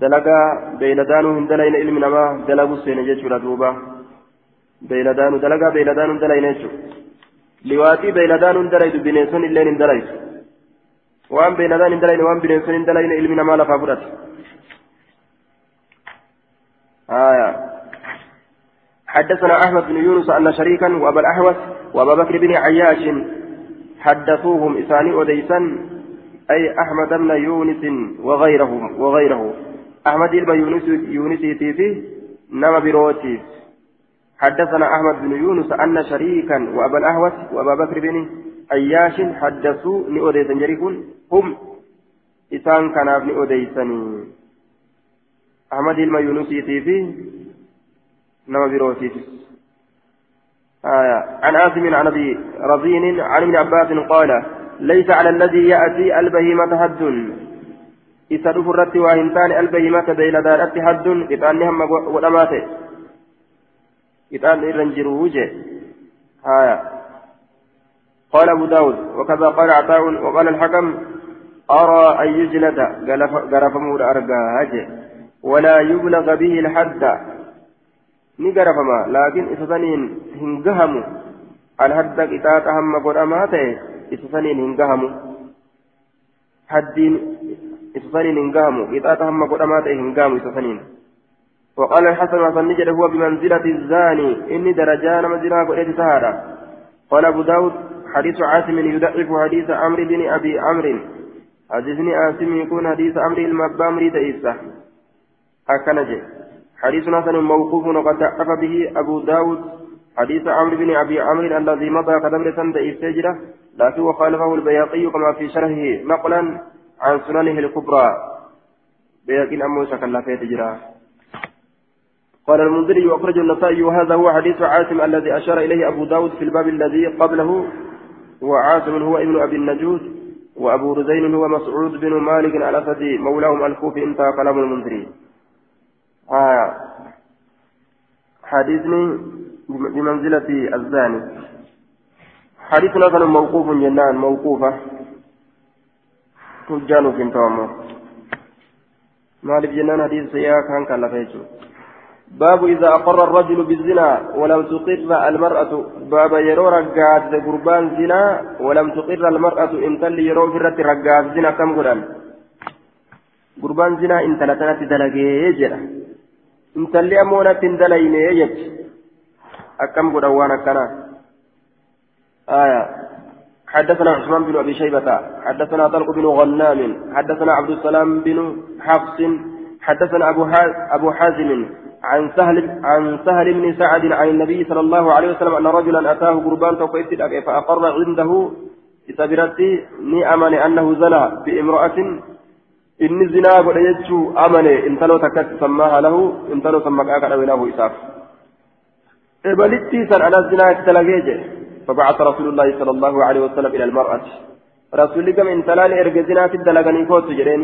Dalagaa beeyladaanuu hin dalayne ilmi namaa dalagu seene jechuudha duuba beeyladaanuu dalagaa beeyladaanuu hin dalayne jechuudha liwaatii beeyladaanuu hin dalaytu bineensonni illee hin dalaytu waan beeyladaan hin dalayne waan bineensonni hin dalayne ilmi namaa lafaa fudhate آية حدثنا أحمد بن يونس أن شريكا وأبا الأحوص وأبا بكر بن عياش حدثوهم إساني أديسا أي أحمد بن يونس وغيرهم وغيره أحمد بن يونس يونسي في نما بروتيف حدثنا أحمد بن يونس أن شريكا وأبا الأحوص وأبا بكر بن عياش حدثوا نؤديسا جريكون. هم إسان كان نؤديسني أحمد بن يونسي في نما بروتيف آية. عن عاصم عن أبي رزين عن ابن عباس قال ليس على الذي يأتي البهيمة حد. Isa dhufu irratti waa hin taane albahimata beeyladaadhatti hadduun qixaanni hamma godhamaa ta'e. Qixaanni irra hin jiru jee haya قال أبو داود وكذا قال عطاء وقال الحكم أرى أن يجلد قرف مور أرقاه ولا يبلغ به الحد نقرف ما لكن إسسانين هنقهم الحد إتات هم قد أماته إسسانين هنقهم حدين إسفنين هنقاموا إذا تهم قدامات هنقاموا إسفنين وقال الحسن حسن نجد هو بمنزلة الزاني. إني درجان مزنا قد سهارا قال أبو داود حديث عاصم يضعف حديث عمرو بن أبي عمرو. حديثني عاصم يكون حديث عمرو المبامري تئسة. أكنج حديث حسن موقوف وقد ضعف به أبو داود. حديث عمرو بن أبي عمرو الذي مضى كدبر سند إستجرة لكن وخالفه البياقي كما في شرحه. نقلا عن سننه الكبرى بيقين أمو شكل تجرى قال المنذري وأخرج النسائي وهذا هو حديث عاصم الذي أشار إليه أبو داود في الباب الذي قبله. وعاصم هو ابن أبي النجود وأبو رزين هو مسعود بن مالك الأسدي مولاهم الكوفي انتهى كلام المنذري. آه حديثني بمنزلة الزاني. حديثنا كان موقوف جنان موقوفة. تجانو في انتوامو مالك جنان حديث سيئة كان كان لفيتو باب إذا أقر الرجل بالزنا ولم تقر المرأة باب يرو رقاد قربان زنا ولم تقر المرأة إن تلي يرو فرت رقاد زنا كم قران قربان زنا إن تلتنت دلقي جرا إن تلي أمونة دلين يجت أكم قران وانا كنا حدثنا عثمان بن أبي شيبة حدثنا طلق بن غنام حدثنا عبد السلام بن حفص حدثنا أبو أبو حازم عن سهل عن سهل بن سعد عن النبي صلى الله عليه وسلم أن رجلا أتاه قربان توقيت فأقر عنده إتبرتي ني أمن أنه زنى بامرأة إن الزنا قد يجو أمن إن تلو تكت سماها له إن تلو سمك أكد له إساف. إبلتي سن على الزنا تلقيج فبعث رسول الله صلى الله عليه وسلم إلى المرأة. رسول الله من تلال إرجزنا في الدلقني كوت جرين.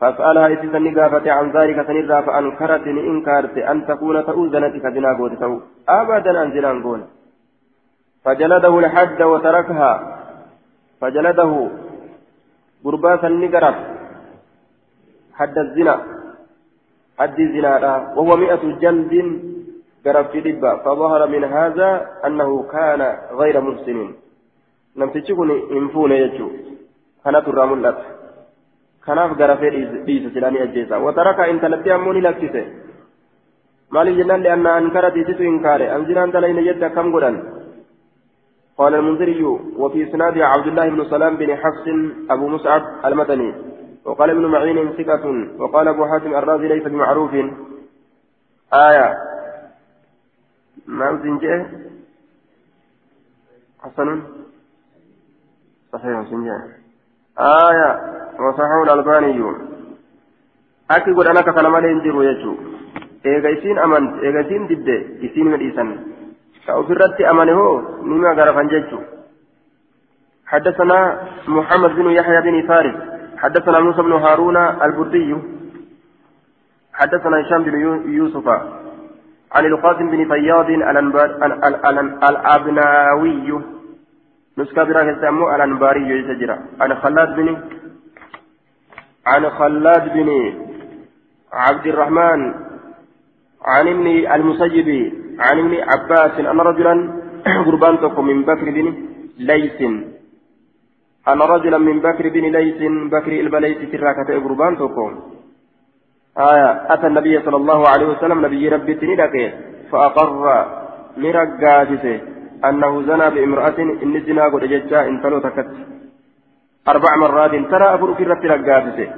فسألها إتسني قافت عن ذلك سنرى فأنكرت إنكارت أن تكون تؤذنت كزنا قوت أبدا أنزلا قول. فجلده الحد وتركها. فجلده قرباسا نقرف حد الزنا. حد الزنا. وهو مئة جلد في دبا. فظهر من هذا أنه كان غير محسن لم تشكني إنفون يجو. كانت الراملة kanaaf garafee dhiise silanii ajjeesa wataraka intalatti ammoo ni lakkise maaliif jennaan li'anna ankara dhiisitu inkaare anzinaan dalayne jette akkam godhan قال المنذري وفي إسناد عبد الله بن سلام بن حفص أبو مصعب المدني. وقال ابن معين ثقة. وقال أبو حاتم الرازي ليس بمعروف. آية. ما زنجه حسن صحيح زنجه آية وصححه الألباني أكي قد أنا كفل مالي انجروا يجو إيغا إسين أمنت إيغا إسين دد إسين من إسان كأفرت أمنه نما غرفان ججو حدثنا محمد بن يحيى بن فارس حدثنا موسى بن هارون البردي حدثنا هشام بن يوسف عن القاسم بن فياض الأبناوي. نسكا برا كسامو الأنباري يسجرا عن خلاد بن عن خلاد بن عبد الرحمن عن ابن المسيب عن ابن عباس أن رجلا قربان من بكر بن ليس أن رجلا من بكر بن ليس بكر البليس تراكة قربان آية أتى النبي صلى الله عليه وسلم نبي ربي تندك فأقر مرقاتسه أنه زنى بامرأة إن زنا قد ججا إن تلو تكت. أربع مرات ترى أبو في رقاتسه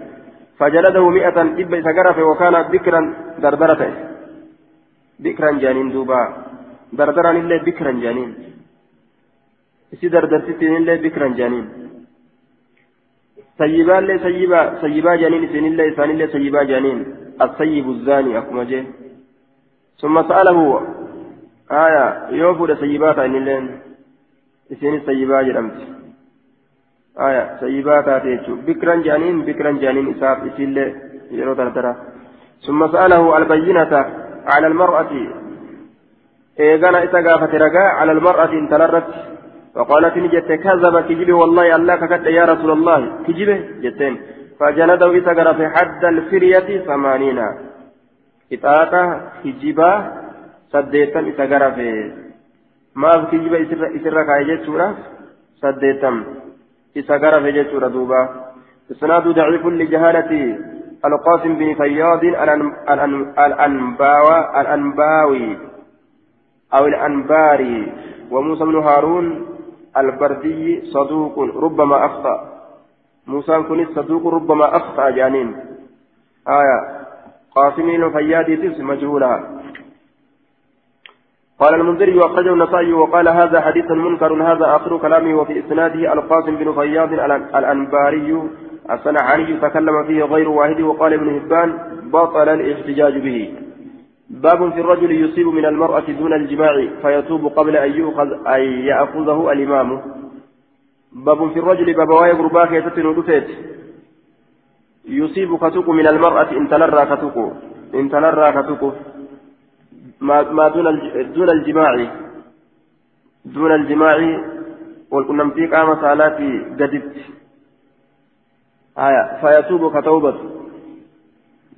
فجلده مئة إب سقرف وكان بكرا دردرته بكرا جانين دوبا. دردرا إلا بكرا جانين. إسي دردرتين إلا بكرا جانين. سيبا اللي سيبا سيبا جانين إسين إلا إسان إلا سيبا جانين السيب الزاني أكما جي. ثم سأله آية يوفو سيبات إن اللين إسين سيبا جرمت. آية سيبا تاتيتشو بكرا جانين بكرا جانين إساف إسيل يرو ترترى ثم سأله البينة على المرأة. إيغانا إتقافت رقاء على المرأة إن تلرت فقالت نجت كذب كجبه والله الله ككت يا رسول الله. كجبه جتين فجلده إتقر في حد الفرية ثمانين. إتاتا كجبه سديتا إتقر في ما في كجبه إسر كايجت سورة؟ سديتا إذا قرف جيتشورا دوبا إسناد ضعيف لجهالة القاسم بن فياض الأنباوي أو الأنباري وموسى بن هارون البردي صدوق ربما أخطأ. موسى كن صدوق ربما أخطأ جانين. آية. قاسم بن فياض مجهولا. قال المنذري وأخرجه النسائي وقال هذا حديث منكر هذا آخر كلامه وفي إسناده القاسم بن فياض الأنباري الصنعاني تكلم فيه غير واحد وقال ابن هبان بطل الاحتجاج به. باب في الرجل يصيب من المرأة دون الجماع فيتوب قبل أن يؤخذ أن يأخذه الإمام. باب في الرجل بابواي غرباك يتتن يصيب كتوك من المرأة إن تلرى كتوك. إن تلرى كتوك. ما, ما دون الجماع. دون الجماع. والقنمتي قام صلاتي قدت آية. فيتوب كتوبة.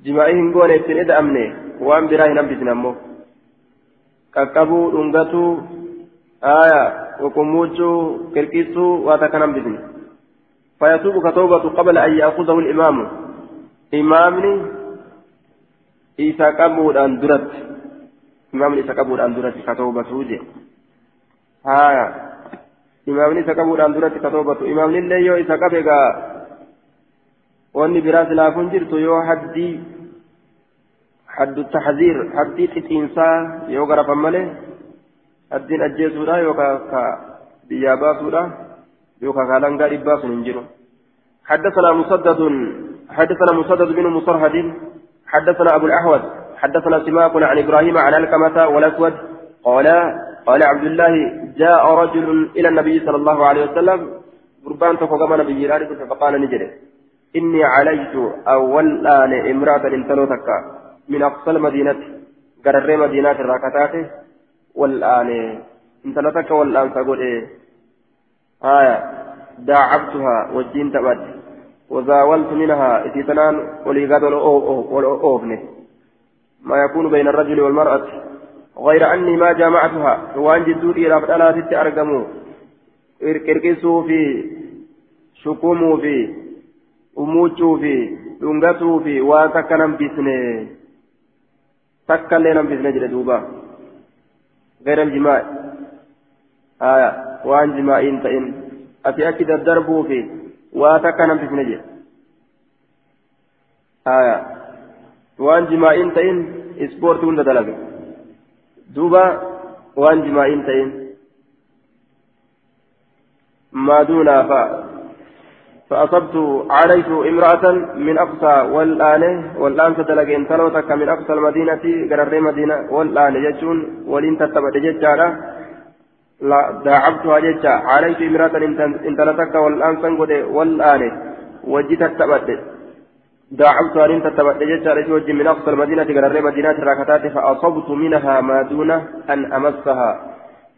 جماعهم قول ابتن أمني وان براه نبتن أمه qaqqabuu dhungatuu aya وقموجو كركيسو واتكنم بذن فيتوب كتوبة قبل أن يأخذه الإمام إمامني إيسا قبول أن درت إمامني إيسا قبول أن درت كتوبة وجه هايا إمامني إيسا قبول أن درت كتوبة إمامني اللي يو إيسا قبل وأني براس لا فنجرت يو حدي حد التحذير حد تتينسا يو غرفا ملي حدين أجيسودا يو كا بيابا سودا يو كا كالانغا إبا سننجرو حدثنا مسدد حدثنا مسدد بن مصرهد حدثنا أبو الأحوص حدثنا سماك عن إبراهيم عن الكمة والأسود قال قال عبد الله جاء رجل إلى النبي صلى الله عليه وسلم قربان تفقم نبي فقال نجري إني عليت أول آن إمرأة انتلو من أقصى المدينة قرر مدينة الراكتات والآن انت لتك والآن تقول إيه؟ آية داعبتها وجين تبد وزاولت منها إتيتنان وليقاد والأوفني ما يكون بين الرجل والمرأة غير أني ما جامعتها وأن جدودي رفض ألا تتأرقموا إركسوا في شكوموا في أموتوا في دنغتوا في واتكنم بسنه takka illee nambisne jedhe duuba. غير الجماع آية وان جماعين تئن أتي أكيد الدرب في واتكا نمسسن جي آية وان جماعين تئن إسبورت هند دلق دوبا وان جماعين تئن ما دون فا فأصبت عليت امرأة من أقصى والآن والآن تدلق إن تلوتك من أقصى المدينة قرر مدينة والآن يجون ولين تتبع ججارة. لا داعبتها ججا. عليت امرأة إن والآن سنقود والآن وجدت تتبع داعبتها إن تتبع ججارة وجه من أقصى المدينة قرر مدينة الراكتات فأصبت منها ما دون أن أمسها.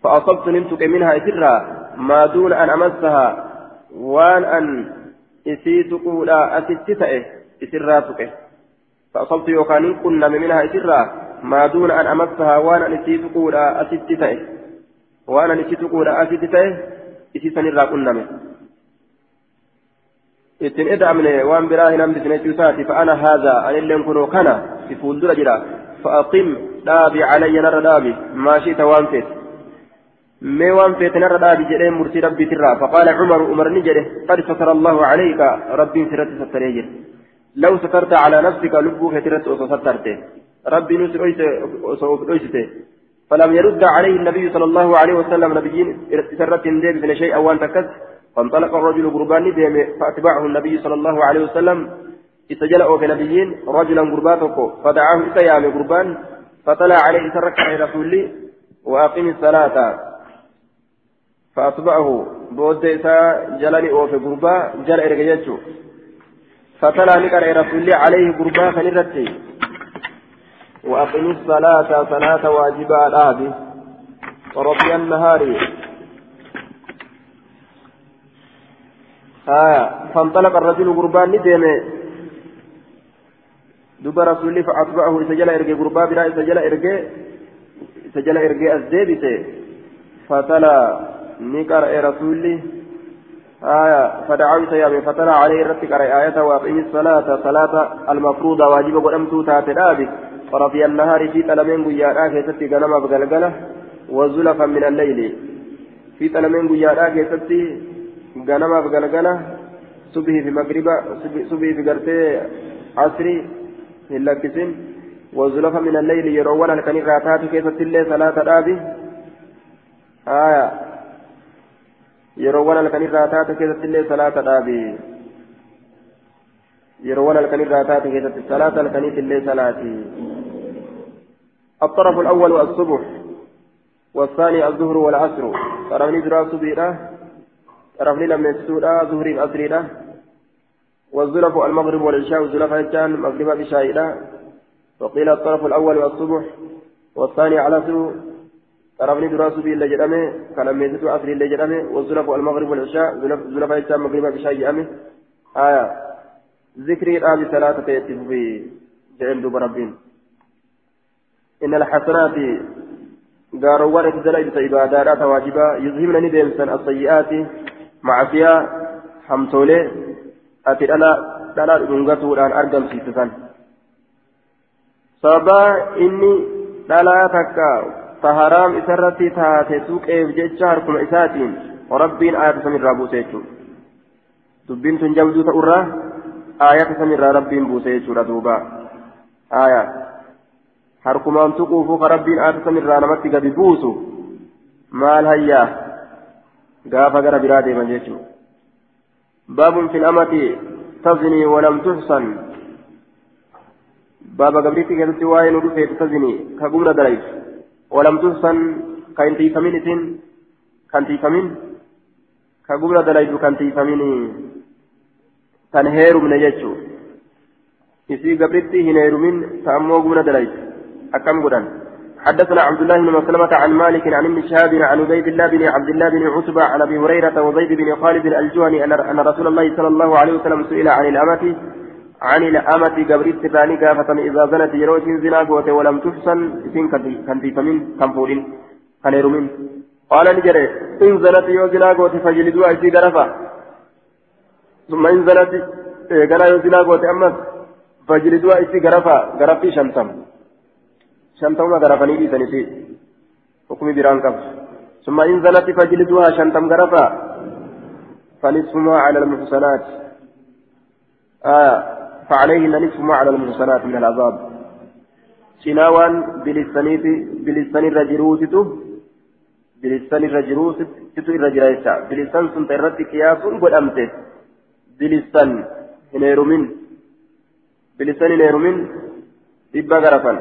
فأصبت نمتك منها إثرها ما دون أن أمسها. وان أن isii tuquudha asitti ta'e isirraa tuqe فأصبت يوكانين كنا منها إسرا ما دون أن أمسها وأنا نسيت قولا أسيت تأه وأنا نسيت قولا أسيت تأه إسي سنرا كنا من ittiin eda'amne waan biraa hin hambisne jechuusaati fa'ana haadha anilleen kunoo kana si fuuldura jira fa'aqim dhaabi calayya narra dhaabi maashita waan feete ما وان فيتنا ردابي جده مرسي ربي ترى فقال عمر عمر نجده قد ستر الله عليك ربي سرت ستريجر لو سترت على نفسك لبو فترت وسترت ربي نسر أيسته فلم يرد عليه النبي صلى الله عليه وسلم نبيين سرت ديب من شيء أوان تكس فانطلق الرجل قربان ديم فأتبعه النبي صلى الله عليه وسلم استجلأ في نبيين رجلا قرباتك فدعاه إسيام قربان فطلع عليه سرك على رسول وأقم الصلاة فأتبعه بود إساء جلني أوفي قربا جل إرقيتشو فتلا نقر رسول عليه قربا فنرتي وأقم الصلاة صلاة واجبة الآب وربي النهار آية فانطلق الرجل قربان ندم دب رسول فأتبعه إسجل إرقي قربا بلا إسجل إرقي إسجل إرقي أزديبته. فتلا نقرأ رسولي آية فدعوا سيامي فتلا عليه رتك آية وأقيم الصلاة صلاة المفروضة واجب قدمت تاتي فرضي النهار في تلمين قيادا كيستي غنما بغلغلة وزلفا من الليل في تلمين قيادا كيستي غنما بغلغلة صبح في مغربا صبح في غرتي عصري في اللكسين وزلفا من الليل يرون الكنيرة راتات كيستي الليل صلاة دابي آية yeroowwan halkanirraa taate keessatti illee salaata dhaabi. Yeroowwan halkanirraa taate keessatti salaata salaati. الطرف الأول الصبح والثاني الظهر والعصر طرفني درا صبيرة طرفني لم يسودا ظهري أسريرة والزلف المغرب والعشاء والزلف الجان مغرب بشايرة وقيل الطرف الأول والصبح والثاني على طرفني دراسو بي اللي جرامي كلام ميزتو أصلي اللي جرامي والزلف والمغرب والعشاء زلف الإسلام مغرب بشاي جرامي آية ذكري الآب ثلاثة يتف في جعل دوب ربين إن الحسنات قاروان اتدلت عبادات واجبة يذهبن ندمسا السيئات معصية حمتولي أتي أنا لا دنغتو الآن أرقم سيسسان sababa inni dhalaa takka ta haraam isarratti taate suuqeef jecha harkuma isaatiin rabbiin aayata samirraa buuse jechuudha dubbiin tun jabduu ta'urraa aayata samirraa rabbiin buuse jechuudha duuba aaya harkumaan tuquufuu ka rabbiin aayata samirraa namatti gadi buusu maal hayyaa gaafa gara biraa deeman jechuudha baabun fil amati tazinii walam tuxsan بابا قبريتي كانت واين ودفيت تزني كقمنا دليل ولم تحسن كان تيفمين إثن كان تيفمين كقمنا دليل كان تيفمين كان هيرو من يجو يسي قبريتي هنيرو من تأمو قمنا دليل أكم قدان؟ حدثنا عبد الله بن مسلمة عن مالك عن ابن شهاب عن عبيد الله بن عبد الله بن عتبة عن أبي هريرة وزيد بن خالد الجهني أن رسول الله صلى الله عليه وسلم سئل عن الأمة عن الأمة قبرت ثاني قافة إذا زنت يروت زنا قوت ولم تحسن إسين كنتي فمن كنفولين كنيرمين قال نجري إن زنت يو زنا قوت فجلدوا أجي غرفة ثم إن زنت قال يو زنا قوت أمس فجلدوا أجي غرفة غرفتي شمتم. شمتم غرفني دي سنتي حكم بران قبل ثم إن زنت فجلدوها شمتم غرفة فنصف ما على المحسنات آه. فعليهن نصف ما على المحصنات من العذاب. شناوان بلسانيت بلسان الرجروتتو بلسان الرجروتتو الرجريسا بلسان سنت الرد قياس قدامته بلسان هنيرومين بلسان هنيرومين إبا غرفان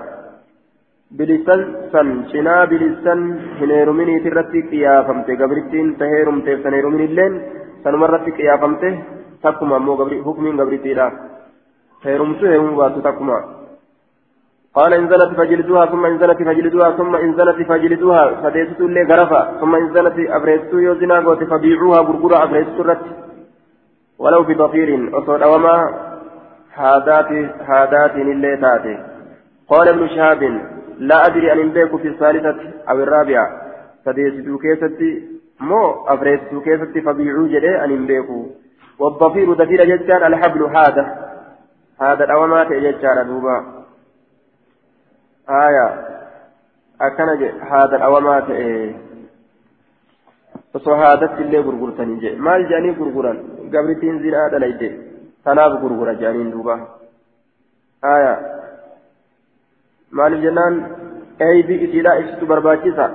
بلسان سن. شنا بلسان هنيرومين ترد قيافمته. قبرتين تهيرومته سنيرومين اللين. سنمرت قيافمته. تكما مو قبري حكمين قبرتين هيرمتو هيرم باتو تقما قال إن زنت فجلدوها ثم إن زنت فجلدوها ثم إن زنت فجلدوها فديتو اللي غرفا ثم إن زنت أبريتو يوزنا قوتي فبيعوها برقرة أبريتو رت. ولو في ضفير أصول أوما هادات هادات اللي تاتي. قال ابن شهاب لا أدري أن بيك في الثالثة أو الرابعة. فديتو كيستي مو أبريتو كيستي فبيعوا جدي أن بيكو والضفير ضفير جدان الحبل هذا. هذا الأوامات يجعل دوبا آية أكن هذا إيه osoo haadatti illee gurgurtanii jee maal jedhanii gurguran gabritiin zinaa dhalayde tanaaf gurgura jedhaniin duuba aya maaliif jennaan eeybii isiidhaa ibsitu barbaachisa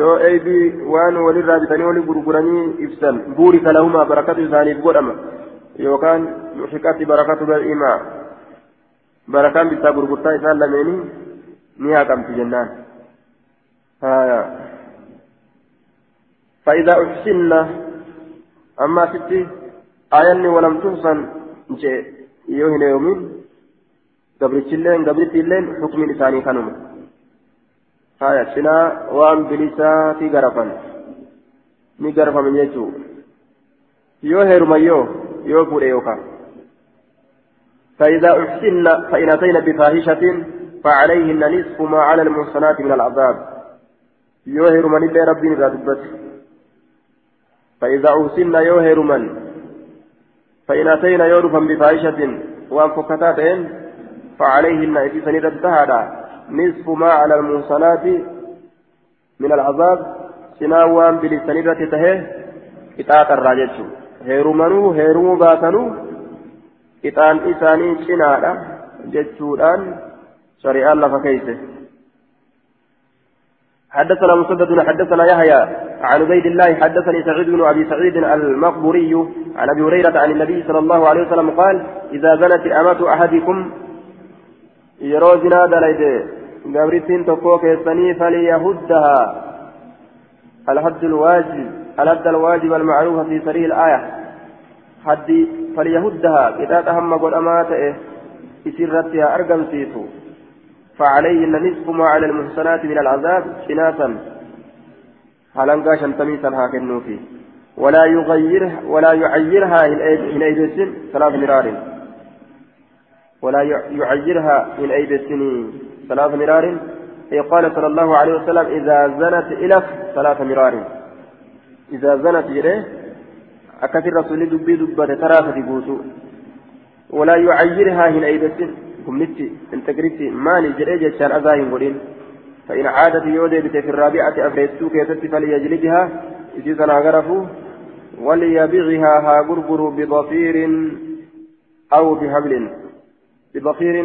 yoo eeybii waan walirraa bitanii wali gurguranii ibsan buurika lahumaa barakatu isaaniif godhama yookaan muxiqatti barakatu bal'imaa barakaan bittaa gurgurtaa isaan lameenii ni haqamti jennaan فإذا أحسن أما ستي آيان ولم تحسن يوهن يومين قبرت اللين قبرت اللين حكم لساني كانوا آية سنا وان بلساتي غرفا ni garfaman jechuu yoo heeruma fuudhe yookaan. فإذا أحسن فإن أتينا بفاحشة فعليهن نصف ما على المحصنات من العذاب يوهر من الله ربي رادبت فإذا أحسن يوهر من فإن أتينا يورفا بفاحشة وأنفكتاتين فعليهن إذا سندت نصف ما على المحصنات من العذاب سناوان بلسانيرة تهي إطاعة الراجل heerumanuu heerumuu baatanuu ixaan isaanii cinaadha jechuudhaan shari'aan lafa keeyse. حدثنا مسدد حدثنا يحيى عن عبيد الله حدثني سعيد بن أبي سعيد المقبوري عن أبي هريرة عن النبي صلى الله عليه وسلم قال إذا زنت امه أحدكم يروزنا دليد قبرتين تفوك يسني فليهدها. الحد الواجب. الحد الواجب المعروف في سرير الآية. حد فليهدها. إذا تهم قد أمات إسرتها أرقم سيسو فعليهن نصف ما على المحسنات من العذاب شناسا. هلنقا شنتميسا هاكنو فيه ولا يغيرها ولا يعيرها من أيدي ثلاث مرار. ولا يعيرها من أيدي السن ثلاث مرار. أي قال صلى الله عليه وسلم إذا زنت إلف ثلاث مرار. إذا زنت إليه أكثر رسول دبي دبة ثلاثة بوسو. ولا يعيرها من أيدي السن كمنتي انتقرتي ماني جريجة شان أذاهم قولين فإن عادت يودي في الرابعة أفريستو كيست فليجلدها إذا سنغرفوا وليبغها ها غرغر بضفير أو بهبل بضفير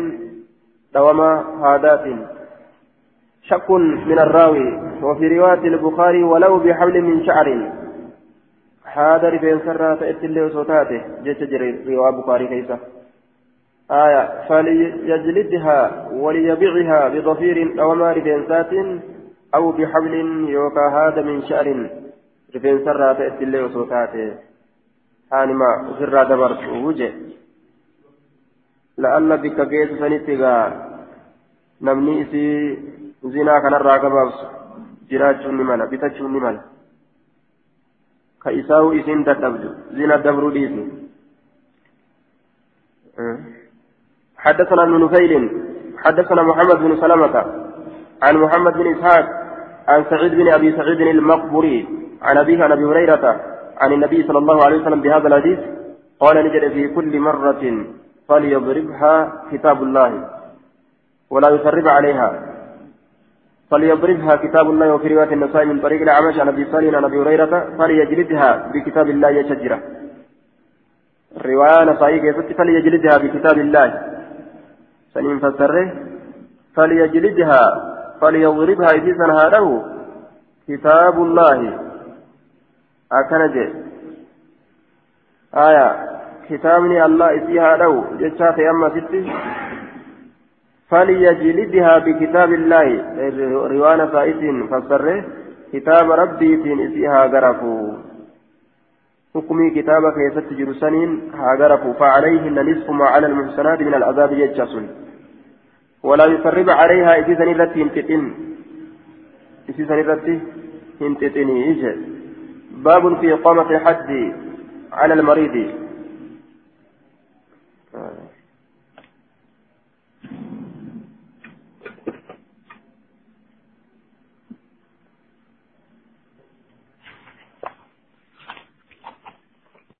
دوما هادات شك من الراوي. وفي رواية البخاري ولو بحبل من شعر. هذا رفين سرى تأتي وصوتاته جيش جري. رواية البخاري كيسة آية فليجلدها وليبيعها بضفير أو ما رفين أو بحبل يوكا هذا من شعر. rifeensa irraa ta'etti illee osoo taate haanima ofirraa dabarsu wuje la'alla bikka geessu zinaa kanarraa gabaabsu jiraachuun ni mala bitachuun ni mala. Ka isaa'u isiin dadhabdu zina dabruu حدثنا ابن نفيل حدثنا محمد بن سلمة عن محمد بن إسحاق عن سعيد بن أبي سعيد المقبوري عن أبيه عن أبي هريرة عن النبي صلى الله عليه وسلم بهذا الحديث قال نجد في كل مرة فليضربها كتاب الله ولا يسرب عليها فليضربها كتاب الله وفي رواية النسائي من طريق الأعمش عن أبي صالح عن أبي هريرة فليجلدها بكتاب الله يشجره رواية نسائي كيف فليجلدها بكتاب الله؟ سنين فسره. فليجلدها فليضربها إذ له كتاب الله. kitaabni allah isii haa dha'u jechaa ta'e amma sitti فليجلدها بكتاب الله. روانا سائسين فسره. كتاب ربي إسيها غرفوا حكمي كتابك يست جرسنين ها غرفوا فعليهن نصف ما على المحسنات من العذاب يجسن ولا يسرب عليها إذا سنرتي هنتتن إذا سنرتي هنتتني إيجاد باب في إقامة الحد على المريض.